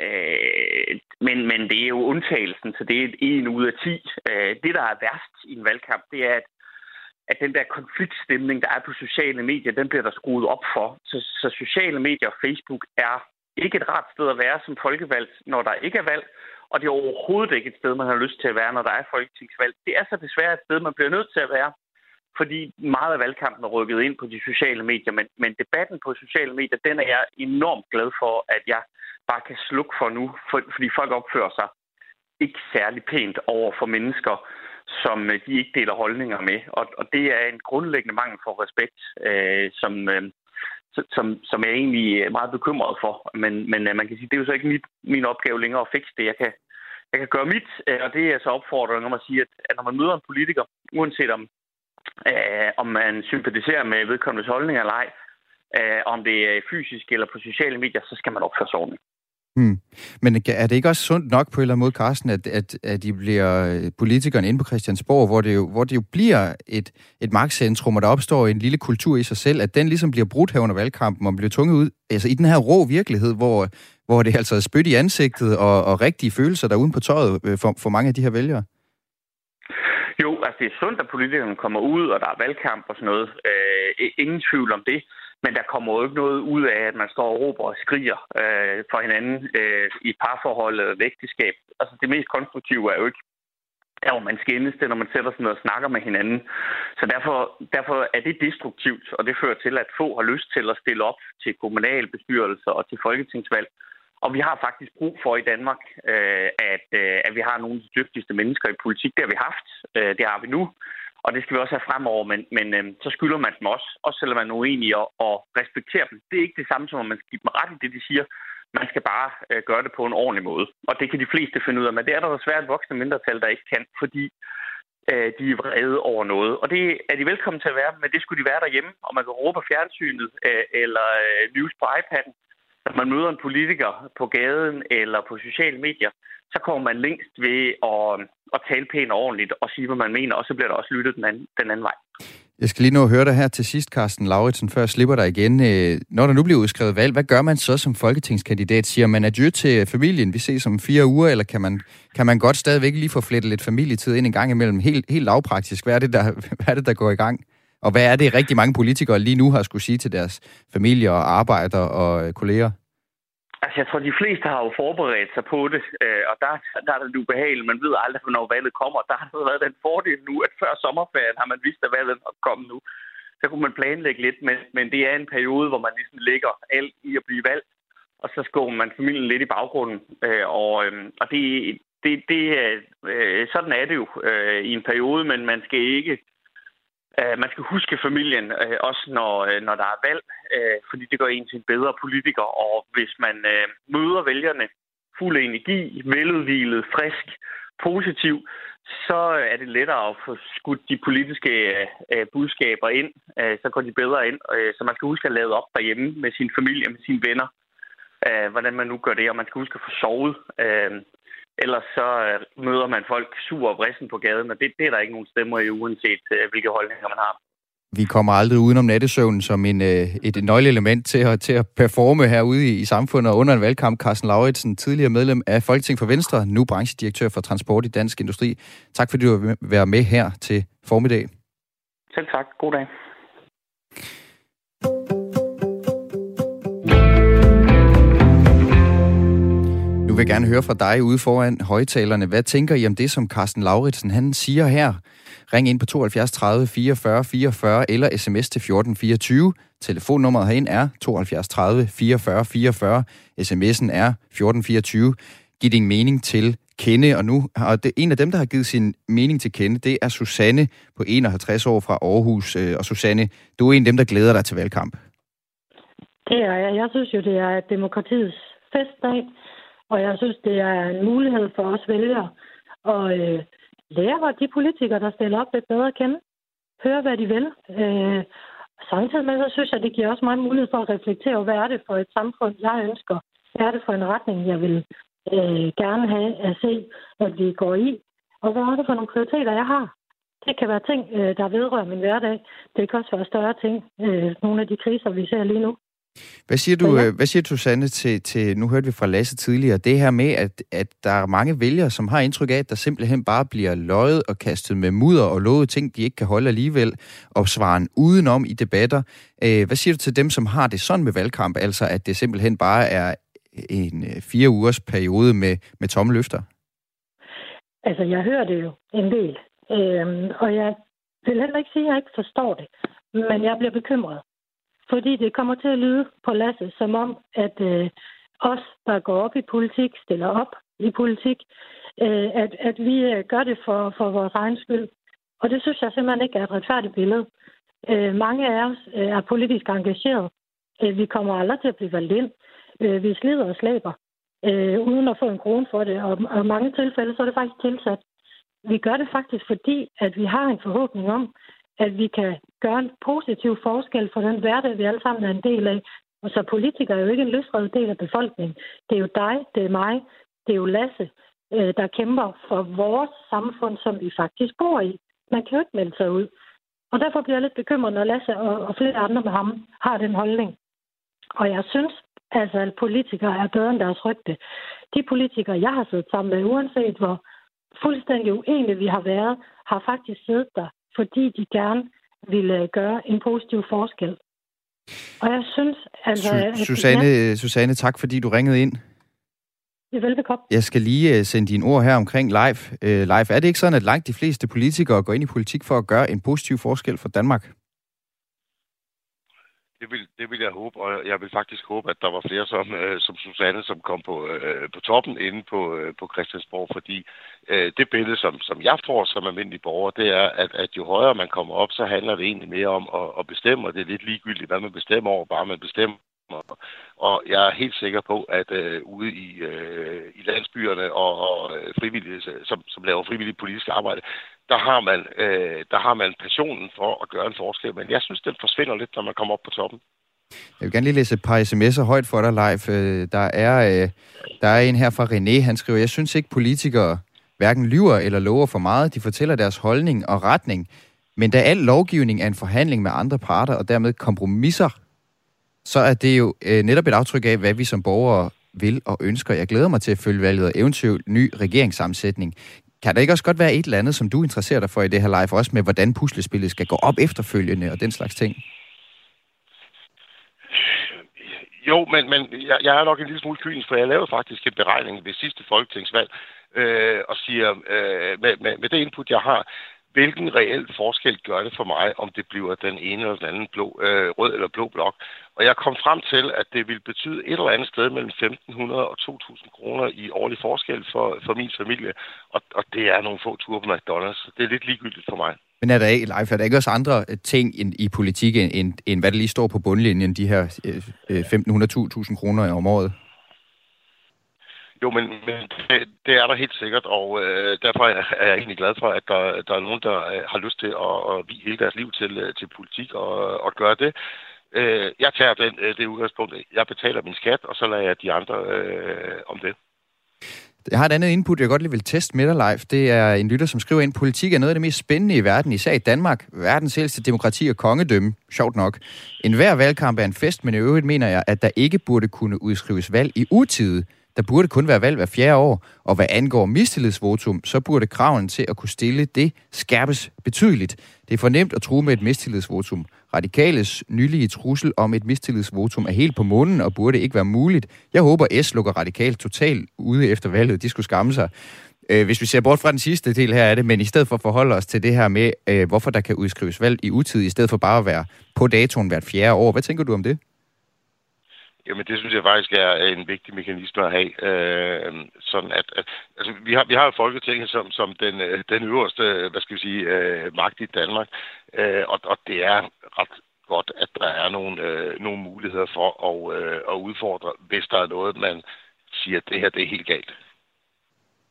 øh, men, men det er jo undtagelsen, så det er en ud af ti. Øh, det, der er værst i en valgkamp, det er, at, at den der konfliktstemning, der er på sociale medier, den bliver der skruet op for. Så, så sociale medier og Facebook er ikke et rart sted at være som folkevalgt, når der ikke er valg, og det er overhovedet ikke et sted, man har lyst til at være, når der er folketingsvalg. Det er så desværre et sted, man bliver nødt til at være, fordi meget af valgkampen er rykket ind på de sociale medier, men, men debatten på sociale medier, den er jeg enormt glad for, at jeg bare kan slukke for nu, for, fordi folk opfører sig ikke særlig pænt over for mennesker, som øh, de ikke deler holdninger med. Og, og det er en grundlæggende mangel for respekt, øh, som, øh, som, som jeg egentlig er meget bekymret for. Men, men øh, man kan sige, det er jo så ikke mit, min opgave længere at fikse det. Jeg kan, jeg kan gøre mit, øh, og det er så opfordringen om at sige, at, at når man møder en politiker, uanset om, øh, om man sympatiserer med vedkommendes holdning eller ej, øh, om det er fysisk eller på sociale medier, så skal man opføre sig ordentligt. Hmm. Men er det ikke også sundt nok på en eller anden måde, Carsten, at, at, at de bliver øh, politikerne inde på Christiansborg, hvor det jo, hvor det jo bliver et, et magtcentrum, og der opstår en lille kultur i sig selv, at den ligesom bliver brudt her under valgkampen og bliver tvunget ud altså i den her rå virkelighed, hvor, hvor det altså er spyt i ansigtet og, og rigtige følelser der uden på tøjet øh, for, for mange af de her vælgere? Jo, altså det er sundt, at politikerne kommer ud, og der er valgkamp og sådan noget. Øh, ingen tvivl om det. Men der kommer jo ikke noget ud af, at man står og råber og skriger øh, for hinanden øh, i et parforhold eller ægteskab. Altså det mest konstruktive er jo ikke der, hvor man skændes det, når man sætter sig ned og snakker med hinanden. Så derfor, derfor er det destruktivt, og det fører til, at få har lyst til at stille op til kommunalbestyrelser og til folketingsvalg. Og vi har faktisk brug for i Danmark, øh, at, øh, at vi har nogle af de dygtigste mennesker i politik. Det har vi haft. Øh, det har vi nu. Og det skal vi også have fremover, men, men øh, så skylder man dem også, også selvom man er uenig og, og respekterer dem. Det er ikke det samme som, at man skal give dem ret i det, de siger. Man skal bare øh, gøre det på en ordentlig måde. Og det kan de fleste finde ud af, men det er der desværre et voksne mindretal, der ikke kan, fordi øh, de er vrede over noget. Og det er de velkommen til at være, men det skulle de være derhjemme, og man kan råbe på fjernsynet øh, eller øh, news på iPad'en. Når man møder en politiker på gaden eller på sociale medier, så kommer man længst ved at, at tale pænt og ordentligt og sige, hvad man mener, og så bliver der også lyttet den anden, den anden vej. Jeg skal lige nå at høre dig her til sidst, Carsten Lauritsen, før jeg slipper dig igen. Øh, når der nu bliver udskrevet valg, hvad gør man så som folketingskandidat? Siger man adjø til familien, vi ses om fire uger, eller kan man, kan man godt stadigvæk lige få flettet lidt familietid ind en gang imellem? Helt, helt lavpraktisk, hvad er, det, der, hvad er det, der går i gang? Og hvad er det rigtig mange politikere lige nu har skulle sige til deres familier og arbejder og kolleger? Altså, jeg tror, de fleste har jo forberedt sig på det, øh, og der, der er det ubehageligt. Man ved aldrig, hvornår valget kommer. Der har været den fordel nu, at før sommerferien har man vidst, at valget nok kommet nu. Så kunne man planlægge lidt, men, men det er en periode, hvor man ligesom lægger alt i at blive valgt, og så skubber man familien lidt i baggrunden. Øh, og, øh, og det, det, det, øh, sådan er det jo øh, i en periode, men man skal ikke Øh, man skal huske familien, øh, også når, øh, når der er valg, fordi det gør en til en bedre politiker. Og hvis man møder vælgerne fuld af energi, veludvilet, frisk, positiv, så er det lettere at få skudt de politiske budskaber ind. Så går de bedre ind. Så man skal huske at lade op derhjemme med sin familie, med sine venner, hvordan man nu gør det. Og man skal huske at få sovet. Ellers så øh, møder man folk sur og vrissen på gaden, og det, det er der ikke nogen stemmer i, uanset øh, hvilke holdninger man har. Vi kommer aldrig udenom nattesøvnen som en, øh, et nøgleelement til at, til at performe herude i, i samfundet. Og under en valgkamp, Carsten Lauritsen, tidligere medlem af Folketing for Venstre, nu branchedirektør for Transport i Dansk Industri. Tak fordi du vil være med her til formiddag. Selv tak. God dag. Vil jeg gerne høre fra dig ude foran højtalerne. Hvad tænker I om det, som Carsten Lauritsen han siger her? Ring ind på 72 30 44 44 eller sms til 1424. Telefonnummeret herinde er 72 30 44 44. SMS'en er 1424. Giv din mening til kende, og nu og det, en af dem, der har givet sin mening til kende, det er Susanne på 51 år fra Aarhus. Øh, og Susanne, du er en af dem, der glæder dig til valgkamp. Det er jeg. Jeg synes jo, det er demokratiets festdag. Og jeg synes, det er en mulighed for os vælgere at øh, lære hvor de politikere, der stiller op, lidt bedre at kende. Høre, hvad de vil. Øh, samtidig med, så synes jeg, det giver også mig mulighed for at reflektere, hvad er det for et samfund, jeg ønsker? Hvad er det for en retning, jeg vil øh, gerne have at se, at vi går i? Og hvad er det for nogle prioriteter, jeg har? Det kan være ting, øh, der vedrører min hverdag. Det kan også være større ting. Øh, nogle af de kriser, vi ser lige nu. Hvad siger du, ja. Øh, hvad siger du Sanne, til, til, nu hørte vi fra Lasse tidligere, det her med, at, at der er mange vælgere, som har indtryk af, at der simpelthen bare bliver løjet og kastet med mudder og lovet ting, de ikke kan holde alligevel, og svaren udenom i debatter. Øh, hvad siger du til dem, som har det sådan med valgkamp, altså at det simpelthen bare er en øh, fire ugers periode med, med tomme løfter? Altså, jeg hører det jo en del, øhm, og jeg vil heller ikke sige, at jeg ikke forstår det, men jeg bliver bekymret. Fordi det kommer til at lyde på Lasse som om, at øh, os, der går op i politik, stiller op i politik, øh, at, at vi øh, gør det for, for vores egen skyld. Og det synes jeg simpelthen ikke er et retfærdigt billede. Øh, mange af os øh, er politisk engageret. Øh, vi kommer aldrig til at blive valgt ind. Øh, vi slider og slæber, øh, uden at få en krone for det. Og, og mange tilfælde, så er det faktisk tilsat. Vi gør det faktisk, fordi at vi har en forhåbning om, at vi kan gøre en positiv forskel for den hverdag, vi alle sammen er en del af. Og så politikere er jo ikke en løsredet del af befolkningen. Det er jo dig, det er mig, det er jo Lasse, øh, der kæmper for vores samfund, som vi faktisk bor i. Man kan jo ikke melde sig ud. Og derfor bliver jeg lidt bekymret, når Lasse og, flere andre med ham har den holdning. Og jeg synes, altså, at politikere er bedre end deres rygte. De politikere, jeg har siddet sammen med, uanset hvor fuldstændig uenige vi har været, har faktisk siddet der fordi de gerne ville gøre en positiv forskel. Og jeg synes... Altså, Su- Susanne, ja, Susanne, tak fordi du ringede ind. Ja, velbekomme. Jeg skal lige uh, sende dine ord her omkring live. Uh, live. Er det ikke sådan, at langt de fleste politikere går ind i politik for at gøre en positiv forskel for Danmark? Det vil, det vil jeg håbe, og jeg vil faktisk håbe, at der var flere som, øh, som Susanne, som kom på, øh, på toppen inde på, øh, på Christiansborg, fordi øh, det billede, som, som jeg får som almindelig borger, det er, at, at jo højere man kommer op, så handler det egentlig mere om at, at bestemme, og det er lidt ligegyldigt, hvad man bestemmer over, bare man bestemmer. Og og jeg er helt sikker på, at øh, ude i, øh, i landsbyerne og, og øh, frivillige, øh, som, som laver frivilligt politisk arbejde, der har, man, øh, der har man passionen for at gøre en forskel. Men jeg synes, den forsvinder lidt, når man kommer op på toppen. Jeg vil gerne lige læse et par sms'er højt for dig, Leif. Øh, der er, der er en her fra René. Han skriver, jeg synes ikke, politikere hverken lyver eller lover for meget. De fortæller deres holdning og retning. Men da al lovgivning er en forhandling med andre parter og dermed kompromisser, så er det jo øh, netop et aftryk af, hvad vi som borgere vil og ønsker. Jeg glæder mig til at følge valget og eventuelt ny regeringssammensætning. kan der ikke også godt være et eller andet, som du interesserer dig for i det her live, også med hvordan puslespillet skal gå op efterfølgende og den slags ting? Jo, men, men jeg, jeg er nok en lille smule kynisk, for jeg lavede faktisk en beregning ved sidste folketingsvalg, øh, og siger, øh, med, med, med det input, jeg har, hvilken reel forskel gør det for mig, om det bliver den ene eller den anden blå, øh, rød eller blå blok. Og jeg kom frem til, at det vil betyde et eller andet sted mellem 1.500 og 2.000 kroner i årlig forskel for, for min familie. Og, og det er nogle få ture på McDonald's. Det er lidt ligegyldigt for mig. Men er der ikke, Leif, er der ikke også andre øh, ting i, i politik, end, end hvad der lige står på bundlinjen, de her øh, øh 1.500-2.000 kroner om året? Jo, men, men det, det er der helt sikkert, og øh, derfor er, jeg egentlig glad for, at der, der er nogen, der øh, har lyst til at, at vie hele deres liv til, øh, til politik og, og gøre det. Øh, jeg tager den, øh, det udgangspunkt, jeg betaler min skat, og så lader jeg de andre øh, om det. Jeg har et andet input, jeg godt lige vil teste med dig live. Det er en lytter, som skriver ind, politik er noget af det mest spændende i verden, især i Danmark. Verdens ældste demokrati og kongedømme, sjovt nok. En hver valgkamp er en fest, men i øvrigt mener jeg, at der ikke burde kunne udskrives valg i utide. Der burde kun være valg hver fjerde år, og hvad angår mistillidsvotum, så burde kraven til at kunne stille det skærpes betydeligt. Det er fornemt at true med et mistillidsvotum. Radikales nylige trussel om et mistillidsvotum er helt på munden og burde ikke være muligt. Jeg håber, S lukker radikalt totalt ude efter valget. De skulle skamme sig. Øh, hvis vi ser bort fra den sidste del her af det, men i stedet for at forholde os til det her med, øh, hvorfor der kan udskrives valg i utid, i stedet for bare at være på datoen hvert fjerde år. Hvad tænker du om det? Jamen, det synes jeg faktisk er en vigtig mekanisme at have. Øh, sådan at, at, altså, vi har, vi har jo Folketinget som, som den, øh, den øverste, hvad skal vi sige, øh, magt i Danmark. Øh, og, og det er ret godt, at der er nogle, øh, nogle muligheder for at, øh, at udfordre, hvis der er noget, man siger, at det her det er helt galt.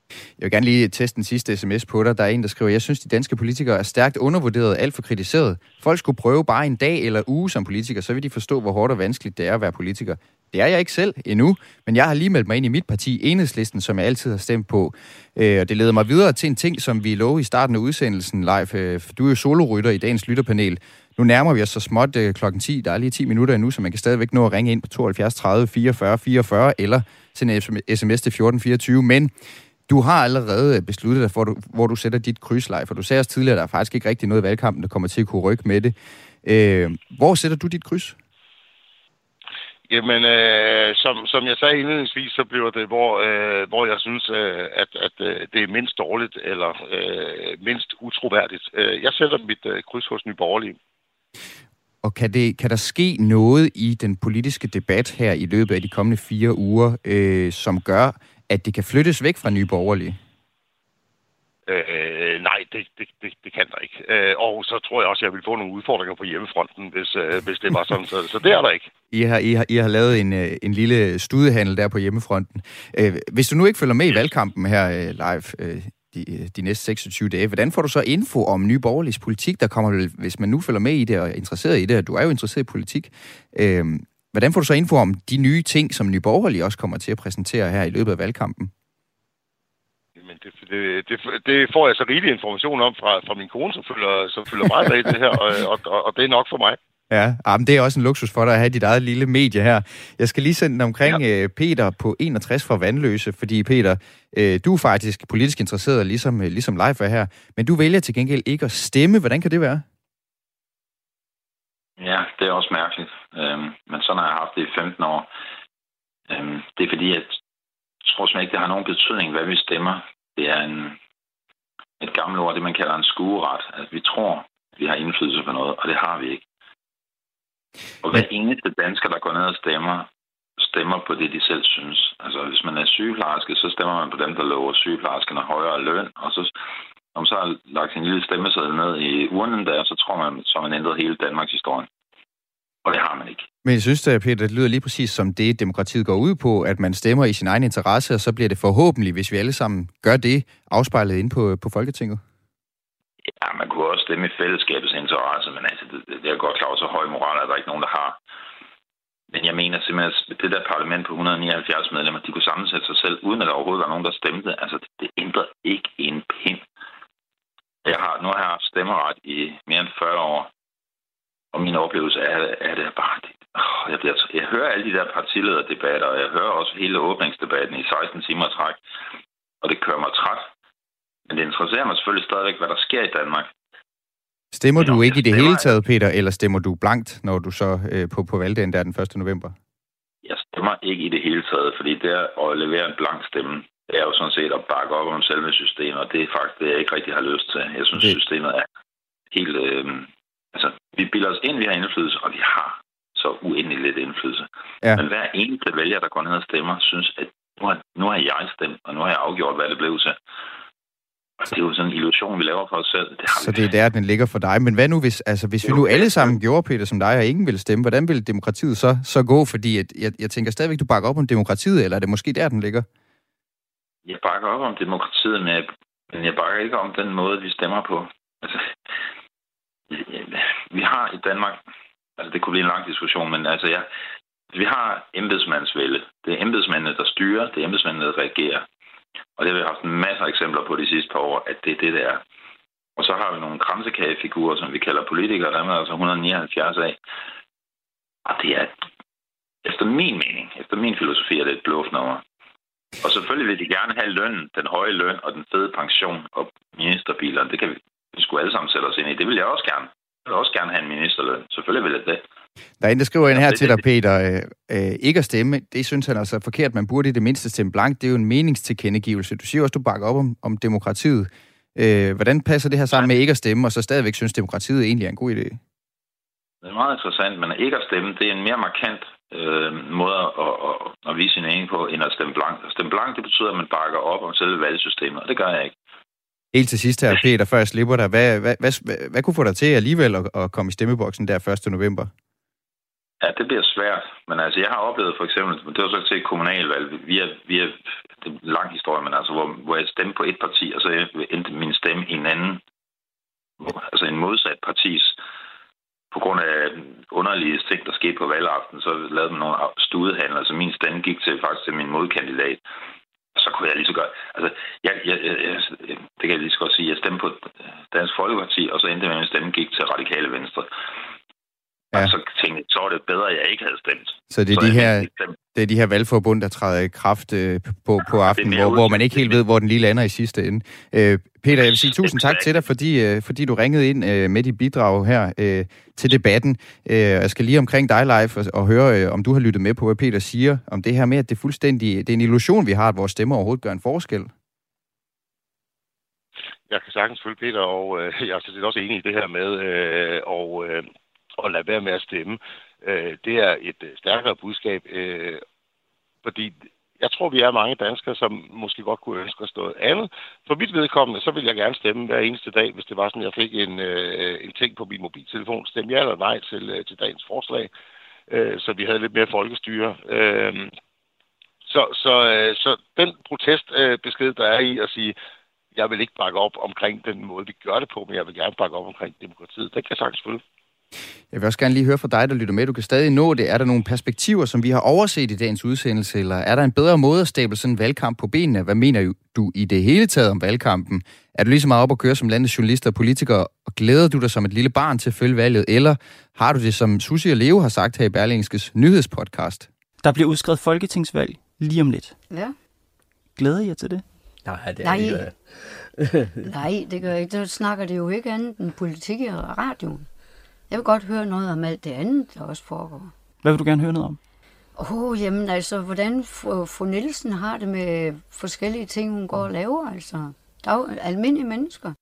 Jeg vil gerne lige teste den sidste sms på dig. Der er en, der skriver, jeg synes, de danske politikere er stærkt undervurderet og alt for kritiseret. Folk skulle prøve bare en dag eller uge som politiker, så vil de forstå, hvor hårdt og vanskeligt det er at være politiker. Det er jeg ikke selv endnu, men jeg har lige meldt mig ind i mit parti, Enhedslisten, som jeg altid har stemt på. Øh, og det leder mig videre til en ting, som vi lovede i starten af udsendelsen, live. Øh, du er jo solorytter i dagens lytterpanel. Nu nærmer vi os så småt øh, klokken 10. Der er lige 10 minutter endnu, så man kan stadigvæk nå at ringe ind på 72 30 44 44 eller sende sms til 1424. Men du har allerede besluttet dig for, hvor du, hvor du sætter dit krydslej, for du sagde også tidligere, at der er faktisk ikke rigtig noget i valgkampen, der kommer til at kunne rykke med det. Øh, hvor sætter du dit kryds? Jamen, øh, som, som jeg sagde indledningsvis, så bliver det, hvor, øh, hvor jeg synes, øh, at, at øh, det er mindst dårligt eller øh, mindst utroværdigt. Øh, jeg sætter mit øh, kryds hos Nye Borgerlige. Og kan, det, kan der ske noget i den politiske debat her i løbet af de kommende fire uger, øh, som gør, at det kan flyttes væk fra Nye Borgerlige? Øh, nej, det, det, det, det kan der ikke. Øh, og så tror jeg også, at jeg vil få nogle udfordringer på hjemmefronten, hvis, øh, hvis det var sådan. Så, så det er der ikke. I har, I har, I har lavet en, øh, en lille studehandel der på hjemmefronten. Øh, hvis du nu ikke følger med i valgkampen her øh, live øh, de, de næste 26 dage, hvordan får du så info om Nye Borgerliges politik? Der kommer, hvis man nu følger med i det og er interesseret i det, og du er jo interesseret i politik, øh, Hvordan får du så info om de nye ting, som Nye Borgerlige også kommer til at præsentere her i løbet af valgkampen? Men det, det, det, det får jeg så rigelig information om fra, fra min kone, som følger, som følger meget med i det her, og, og, og, det er nok for mig. Ja, ah, men det er også en luksus for dig at have dit eget lille medie her. Jeg skal lige sende den omkring ja. Øh, Peter på 61 for Vandløse, fordi Peter, øh, du er faktisk politisk interesseret, ligesom, øh, ligesom live er her, men du vælger til gengæld ikke at stemme. Hvordan kan det være? Ja, det er også mærkeligt. Øhm, men sådan har jeg haft det i 15 år. Øhm, det er fordi, at jeg tror simpelthen ikke, det har nogen betydning, hvad vi stemmer. Det er en, et gammelt ord, det man kalder en skueret. Altså, vi tror, vi har indflydelse på noget, og det har vi ikke. Og hver eneste dansker, der går ned og stemmer, stemmer på det, de selv synes. Altså, hvis man er sygeplejerske, så stemmer man på dem, der lover sygeplejerskerne højere løn, og så når man så har lagt sin lille stemmeseddel ned i urnen der, så tror man, så man ændret hele Danmarks historie. Og det har man ikke. Men jeg synes, at Peter, det lyder lige præcis som det, demokratiet går ud på, at man stemmer i sin egen interesse, og så bliver det forhåbentlig, hvis vi alle sammen gør det, afspejlet ind på, på Folketinget. Ja, man kunne også stemme i fællesskabets interesse, men altså, det, det er godt klart, så høj moral er der ikke nogen, der har. Men jeg mener simpelthen, at det der parlament på 179 medlemmer, de kunne sammensætte sig selv, uden at der overhovedet var nogen, der stemte. Altså, det, det ændrer ikke en pind jeg har, nu har jeg haft stemmeret i mere end 40 år, og min oplevelse er, er det bare... Oh, jeg, bliver, jeg hører alle de der partilederdebatter, og jeg hører også hele åbningsdebatten i 16 timer træk, og det kører mig træt. Men det interesserer mig selvfølgelig stadigvæk, hvad der sker i Danmark. Stemmer Men du ikke i det hele taget, Peter, eller stemmer du blankt, når du så øh, på, på valgdagen der den 1. november? Jeg stemmer ikke i det hele taget, fordi det er at levere en blank stemme. Det er jo sådan set at bakke op om selve systemet, og det er faktisk det, jeg ikke rigtig har lyst til. Jeg synes, Det- systemet er helt... Øh, altså, vi bilder os ind, vi har indflydelse, og vi har så uendelig lidt indflydelse. Ja. Men hver eneste vælger, der går ned og stemmer, synes, at nu har, nu har jeg stemt, og nu har jeg afgjort, hvad det blev til. Og det er jo sådan en illusion, vi laver for os selv. Det har Så det er der, den ligger for dig. Men hvad nu, hvis, altså, hvis vi nu alle sammen gjorde, Peter, som dig, og ingen ville stemme, hvordan ville demokratiet så, så gå? Fordi at, jeg, jeg tænker stadigvæk, du bakker op om demokratiet, eller er det måske der, den ligger? Jeg bakker op om demokratiet, men jeg, men jeg bakker ikke om den måde, vi stemmer på. Altså, vi har i Danmark, altså det kunne blive en lang diskussion, men altså ja, vi har embedsmandsvælde. Det er embedsmændene, der styrer, det er embedsmændene, der reagerer. Og det har vi haft masser af eksempler på de sidste par år, at det er det, det er. Og så har vi nogle kramsekagefigurer, som vi kalder politikere, der er altså 179 af. Og det er, efter min mening, efter min filosofi, er det et bluffnummer. Og selvfølgelig vil de gerne have lønnen, den høje løn og den fede pension og ministerbilerne. Det kan vi, vi skulle alle sammen sætte os ind i. Det vil jeg også gerne. Jeg vil også gerne have en ministerløn. Selvfølgelig vil jeg det. Der er en, der skriver ind her til dig, Peter, øh, øh, ikke at stemme. Det synes han altså er forkert. Man burde i det mindste stemme blankt. Det er jo en meningstilkendegivelse. Du siger også, du bakker op om, om demokratiet. Øh, hvordan passer det her sammen med ikke at stemme, og så stadigvæk synes, demokratiet egentlig er en god idé? Det er meget interessant, men ikke at stemme, det er en mere markant øh, måde at, at, at vise sin mening på, end at stemme blank. At stemme blank, det betyder, at man bakker op om selve valgsystemet, og det gør jeg ikke. Helt til sidst her, Peter, før jeg slipper dig. Hvad, hvad, hvad, hvad, hvad kunne få dig til alligevel at, at komme i stemmeboksen der 1. november? Ja, det bliver svært. Men altså, jeg har oplevet for eksempel, det var så til et kommunalvalg, via, via, det er en lang historie, men altså, hvor, hvor jeg stemte på et parti, og så endte min stemme i en anden, altså en modsat partis, på grund af underlige ting, der skete på valgaften, så lavede man nogle studehandler, så min stemme gik til faktisk til min modkandidat. Så kunne jeg lige så godt, altså, jeg, jeg, jeg, det kan jeg lige så godt sige, jeg stemte på Dansk Folkeparti, og så endte med, at min stemme gik til Radikale Venstre. Ja. Og så tænkte jeg, så var det bedre, at jeg ikke havde stemt. Så det er, Så de her, ikke. Det er de her valgforbund, der træder i kraft øh, på, på aftenen, hvor, hvor man ikke helt ved, hvor den lige lander i sidste ende. Øh, Peter, jeg vil sige tusind tak til dig, fordi, øh, fordi du ringede ind øh, med dit bidrag her øh, til debatten. Øh, jeg skal lige omkring dig live og, og høre, øh, om du har lyttet med på, hvad Peter siger om det her med, at det er fuldstændig det er en illusion, vi har, at vores stemmer overhovedet gør en forskel. Jeg kan sagtens følge Peter, og øh, jeg er sådan set også enig i det her med øh, og, øh, at lade være med at stemme. Øh, det er et øh, stærkere budskab, øh, fordi jeg tror, vi er mange danskere, som måske godt kunne ønske at stå andet. For mit vedkommende, så vil jeg gerne stemme hver eneste dag, hvis det var sådan, at jeg fik en, øh, en ting på min mobiltelefon. Stemme ja eller nej til, øh, til dagens forslag, øh, så vi havde lidt mere folkestyre. Øh, så, så, øh, så den protestbesked, øh, der er i at sige, jeg vil ikke bakke op omkring den måde, vi gør det på, men jeg vil gerne bakke op omkring demokratiet. Det kan jeg sagtens følge. Jeg vil også gerne lige høre fra dig, der lytter med. Du kan stadig nå det. Er der nogle perspektiver, som vi har overset i dagens udsendelse, eller er der en bedre måde at stable sådan en valgkamp på benene? Hvad mener du i det hele taget om valgkampen? Er du lige så meget op at køre som landets journalister og politikere, og glæder du dig som et lille barn til at følge valget, eller har du det, som Susie og Leo har sagt her i Berlingskes nyhedspodcast? Der bliver udskrevet folketingsvalg lige om lidt. Ja. Glæder I jer til det? Nej, det er Nej. ikke... Nej, det gør jeg ikke. Så snakker det jo ikke andet end politik i radioen. Jeg vil godt høre noget om alt det andet, der også foregår. Hvad vil du gerne høre noget om? Åh, oh, jamen altså, hvordan fru, fru Nielsen har det med forskellige ting, hun går og laver, altså. Der er jo almindelige mennesker.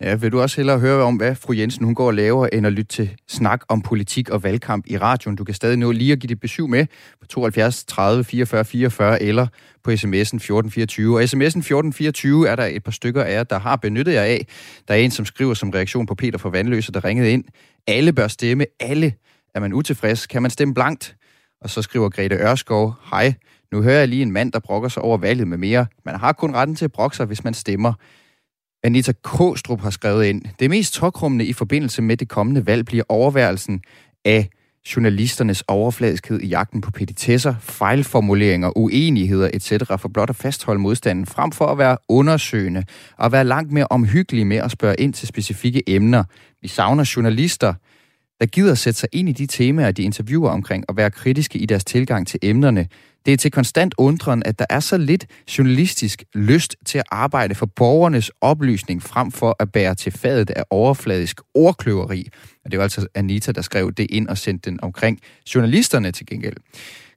Ja, vil du også hellere høre om, hvad fru Jensen hun går og laver, end at lytte til snak om politik og valgkamp i radioen? Du kan stadig nå lige at give dit besøg med på 72 30 44 44 eller på sms'en 1424. Og sms'en 1424 er der et par stykker af jer, der har benyttet jer af. Der er en, som skriver som reaktion på Peter fra Vandløse, der ringede ind. Alle bør stemme. Alle. Er man utilfreds, kan man stemme blankt. Og så skriver Grete Ørskov, hej, nu hører jeg lige en mand, der brokker sig over valget med mere. Man har kun retten til at brokke sig, hvis man stemmer. Anita Kåstrup har skrevet ind, det mest tokrummende i forbindelse med det kommende valg bliver overværelsen af journalisternes overfladiskhed i jagten på petitesser, fejlformuleringer, uenigheder etc. for blot at fastholde modstanden, frem for at være undersøgende og være langt mere omhyggelige med at spørge ind til specifikke emner. Vi savner journalister, der gider sætte sig ind i de temaer, de interviewer omkring, og være kritiske i deres tilgang til emnerne. Det er til konstant undren, at der er så lidt journalistisk lyst til at arbejde for borgernes oplysning frem for at bære til fadet af overfladisk ordkløveri. Og det var altså Anita, der skrev det ind og sendte den omkring journalisterne til gengæld.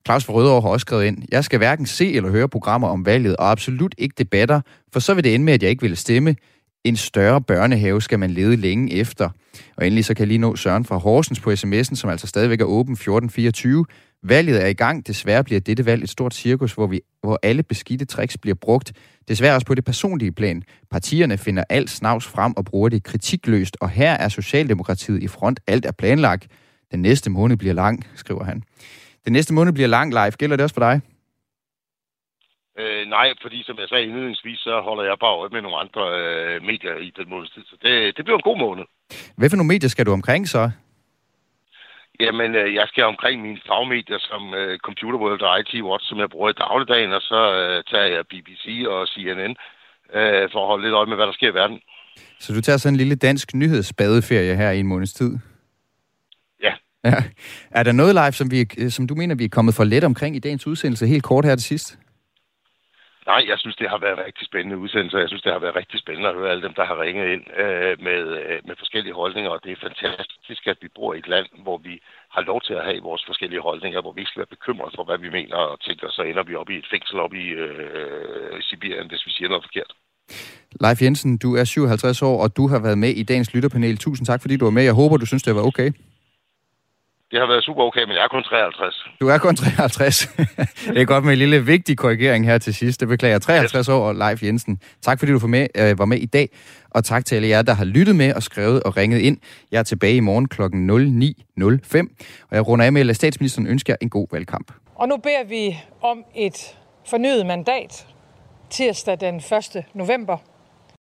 Claus fra Rødovre har også skrevet ind, jeg skal hverken se eller høre programmer om valget, og absolut ikke debatter, for så vil det ende med, at jeg ikke vil stemme. En større børnehave skal man lede længe efter. Og endelig så kan jeg lige nå Søren fra Horsens på sms'en, som altså stadigvæk er åben 1424. Valget er i gang. Desværre bliver dette valg et stort cirkus, hvor, vi, hvor alle beskidte tricks bliver brugt. Desværre også på det personlige plan. Partierne finder alt snavs frem og bruger det kritikløst, og her er Socialdemokratiet i front. Alt er planlagt. Den næste måned bliver lang, skriver han. Den næste måned bliver lang live. Gælder det også for dig? Øh, nej, fordi som jeg sagde indledningsvis, så holder jeg bare øje med nogle andre øh, medier i den måneds tid. Så det, det bliver en god måned. Hvad for nogle medier skal du omkring så? Jamen, øh, jeg skal omkring mine fagmedier som øh, Computer World og IT Watch, som jeg bruger i dagligdagen, og så øh, tager jeg BBC og CNN øh, for at holde lidt øje med, hvad der sker i verden. Så du tager sådan en lille dansk nyhedsbadeferie her i en måneds tid? Ja. ja. Er der noget live, som, vi, som du mener, vi er kommet for let omkring i dagens udsendelse, helt kort her til sidst? Nej, jeg synes, det har været rigtig spændende udsendelser. Jeg synes, det har været rigtig spændende at høre alle dem, der har ringet ind øh, med, øh, med forskellige holdninger. Og det er fantastisk, at vi bor i et land, hvor vi har lov til at have vores forskellige holdninger, hvor vi ikke skal være bekymret for, hvad vi mener og tænker, så ender vi op i et fængsel op i øh, Sibirien, hvis vi siger noget forkert. Leif Jensen, du er 57 år, og du har været med i dagens lytterpanel. Tusind tak, fordi du var med. Jeg håber, du synes, det var okay. Det har været super okay, men jeg er kun 53. Du er kun 53. det er godt med en lille vigtig korrigering her til sidst. Det beklager 53 år, og Leif Jensen. Tak fordi du var med, øh, var med i dag, og tak til alle jer, der har lyttet med og skrevet og ringet ind. Jeg er tilbage i morgen kl. 09.05, og jeg runder af med, at statsministeren ønsker en god valgkamp. Og nu beder vi om et fornyet mandat tirsdag den 1. november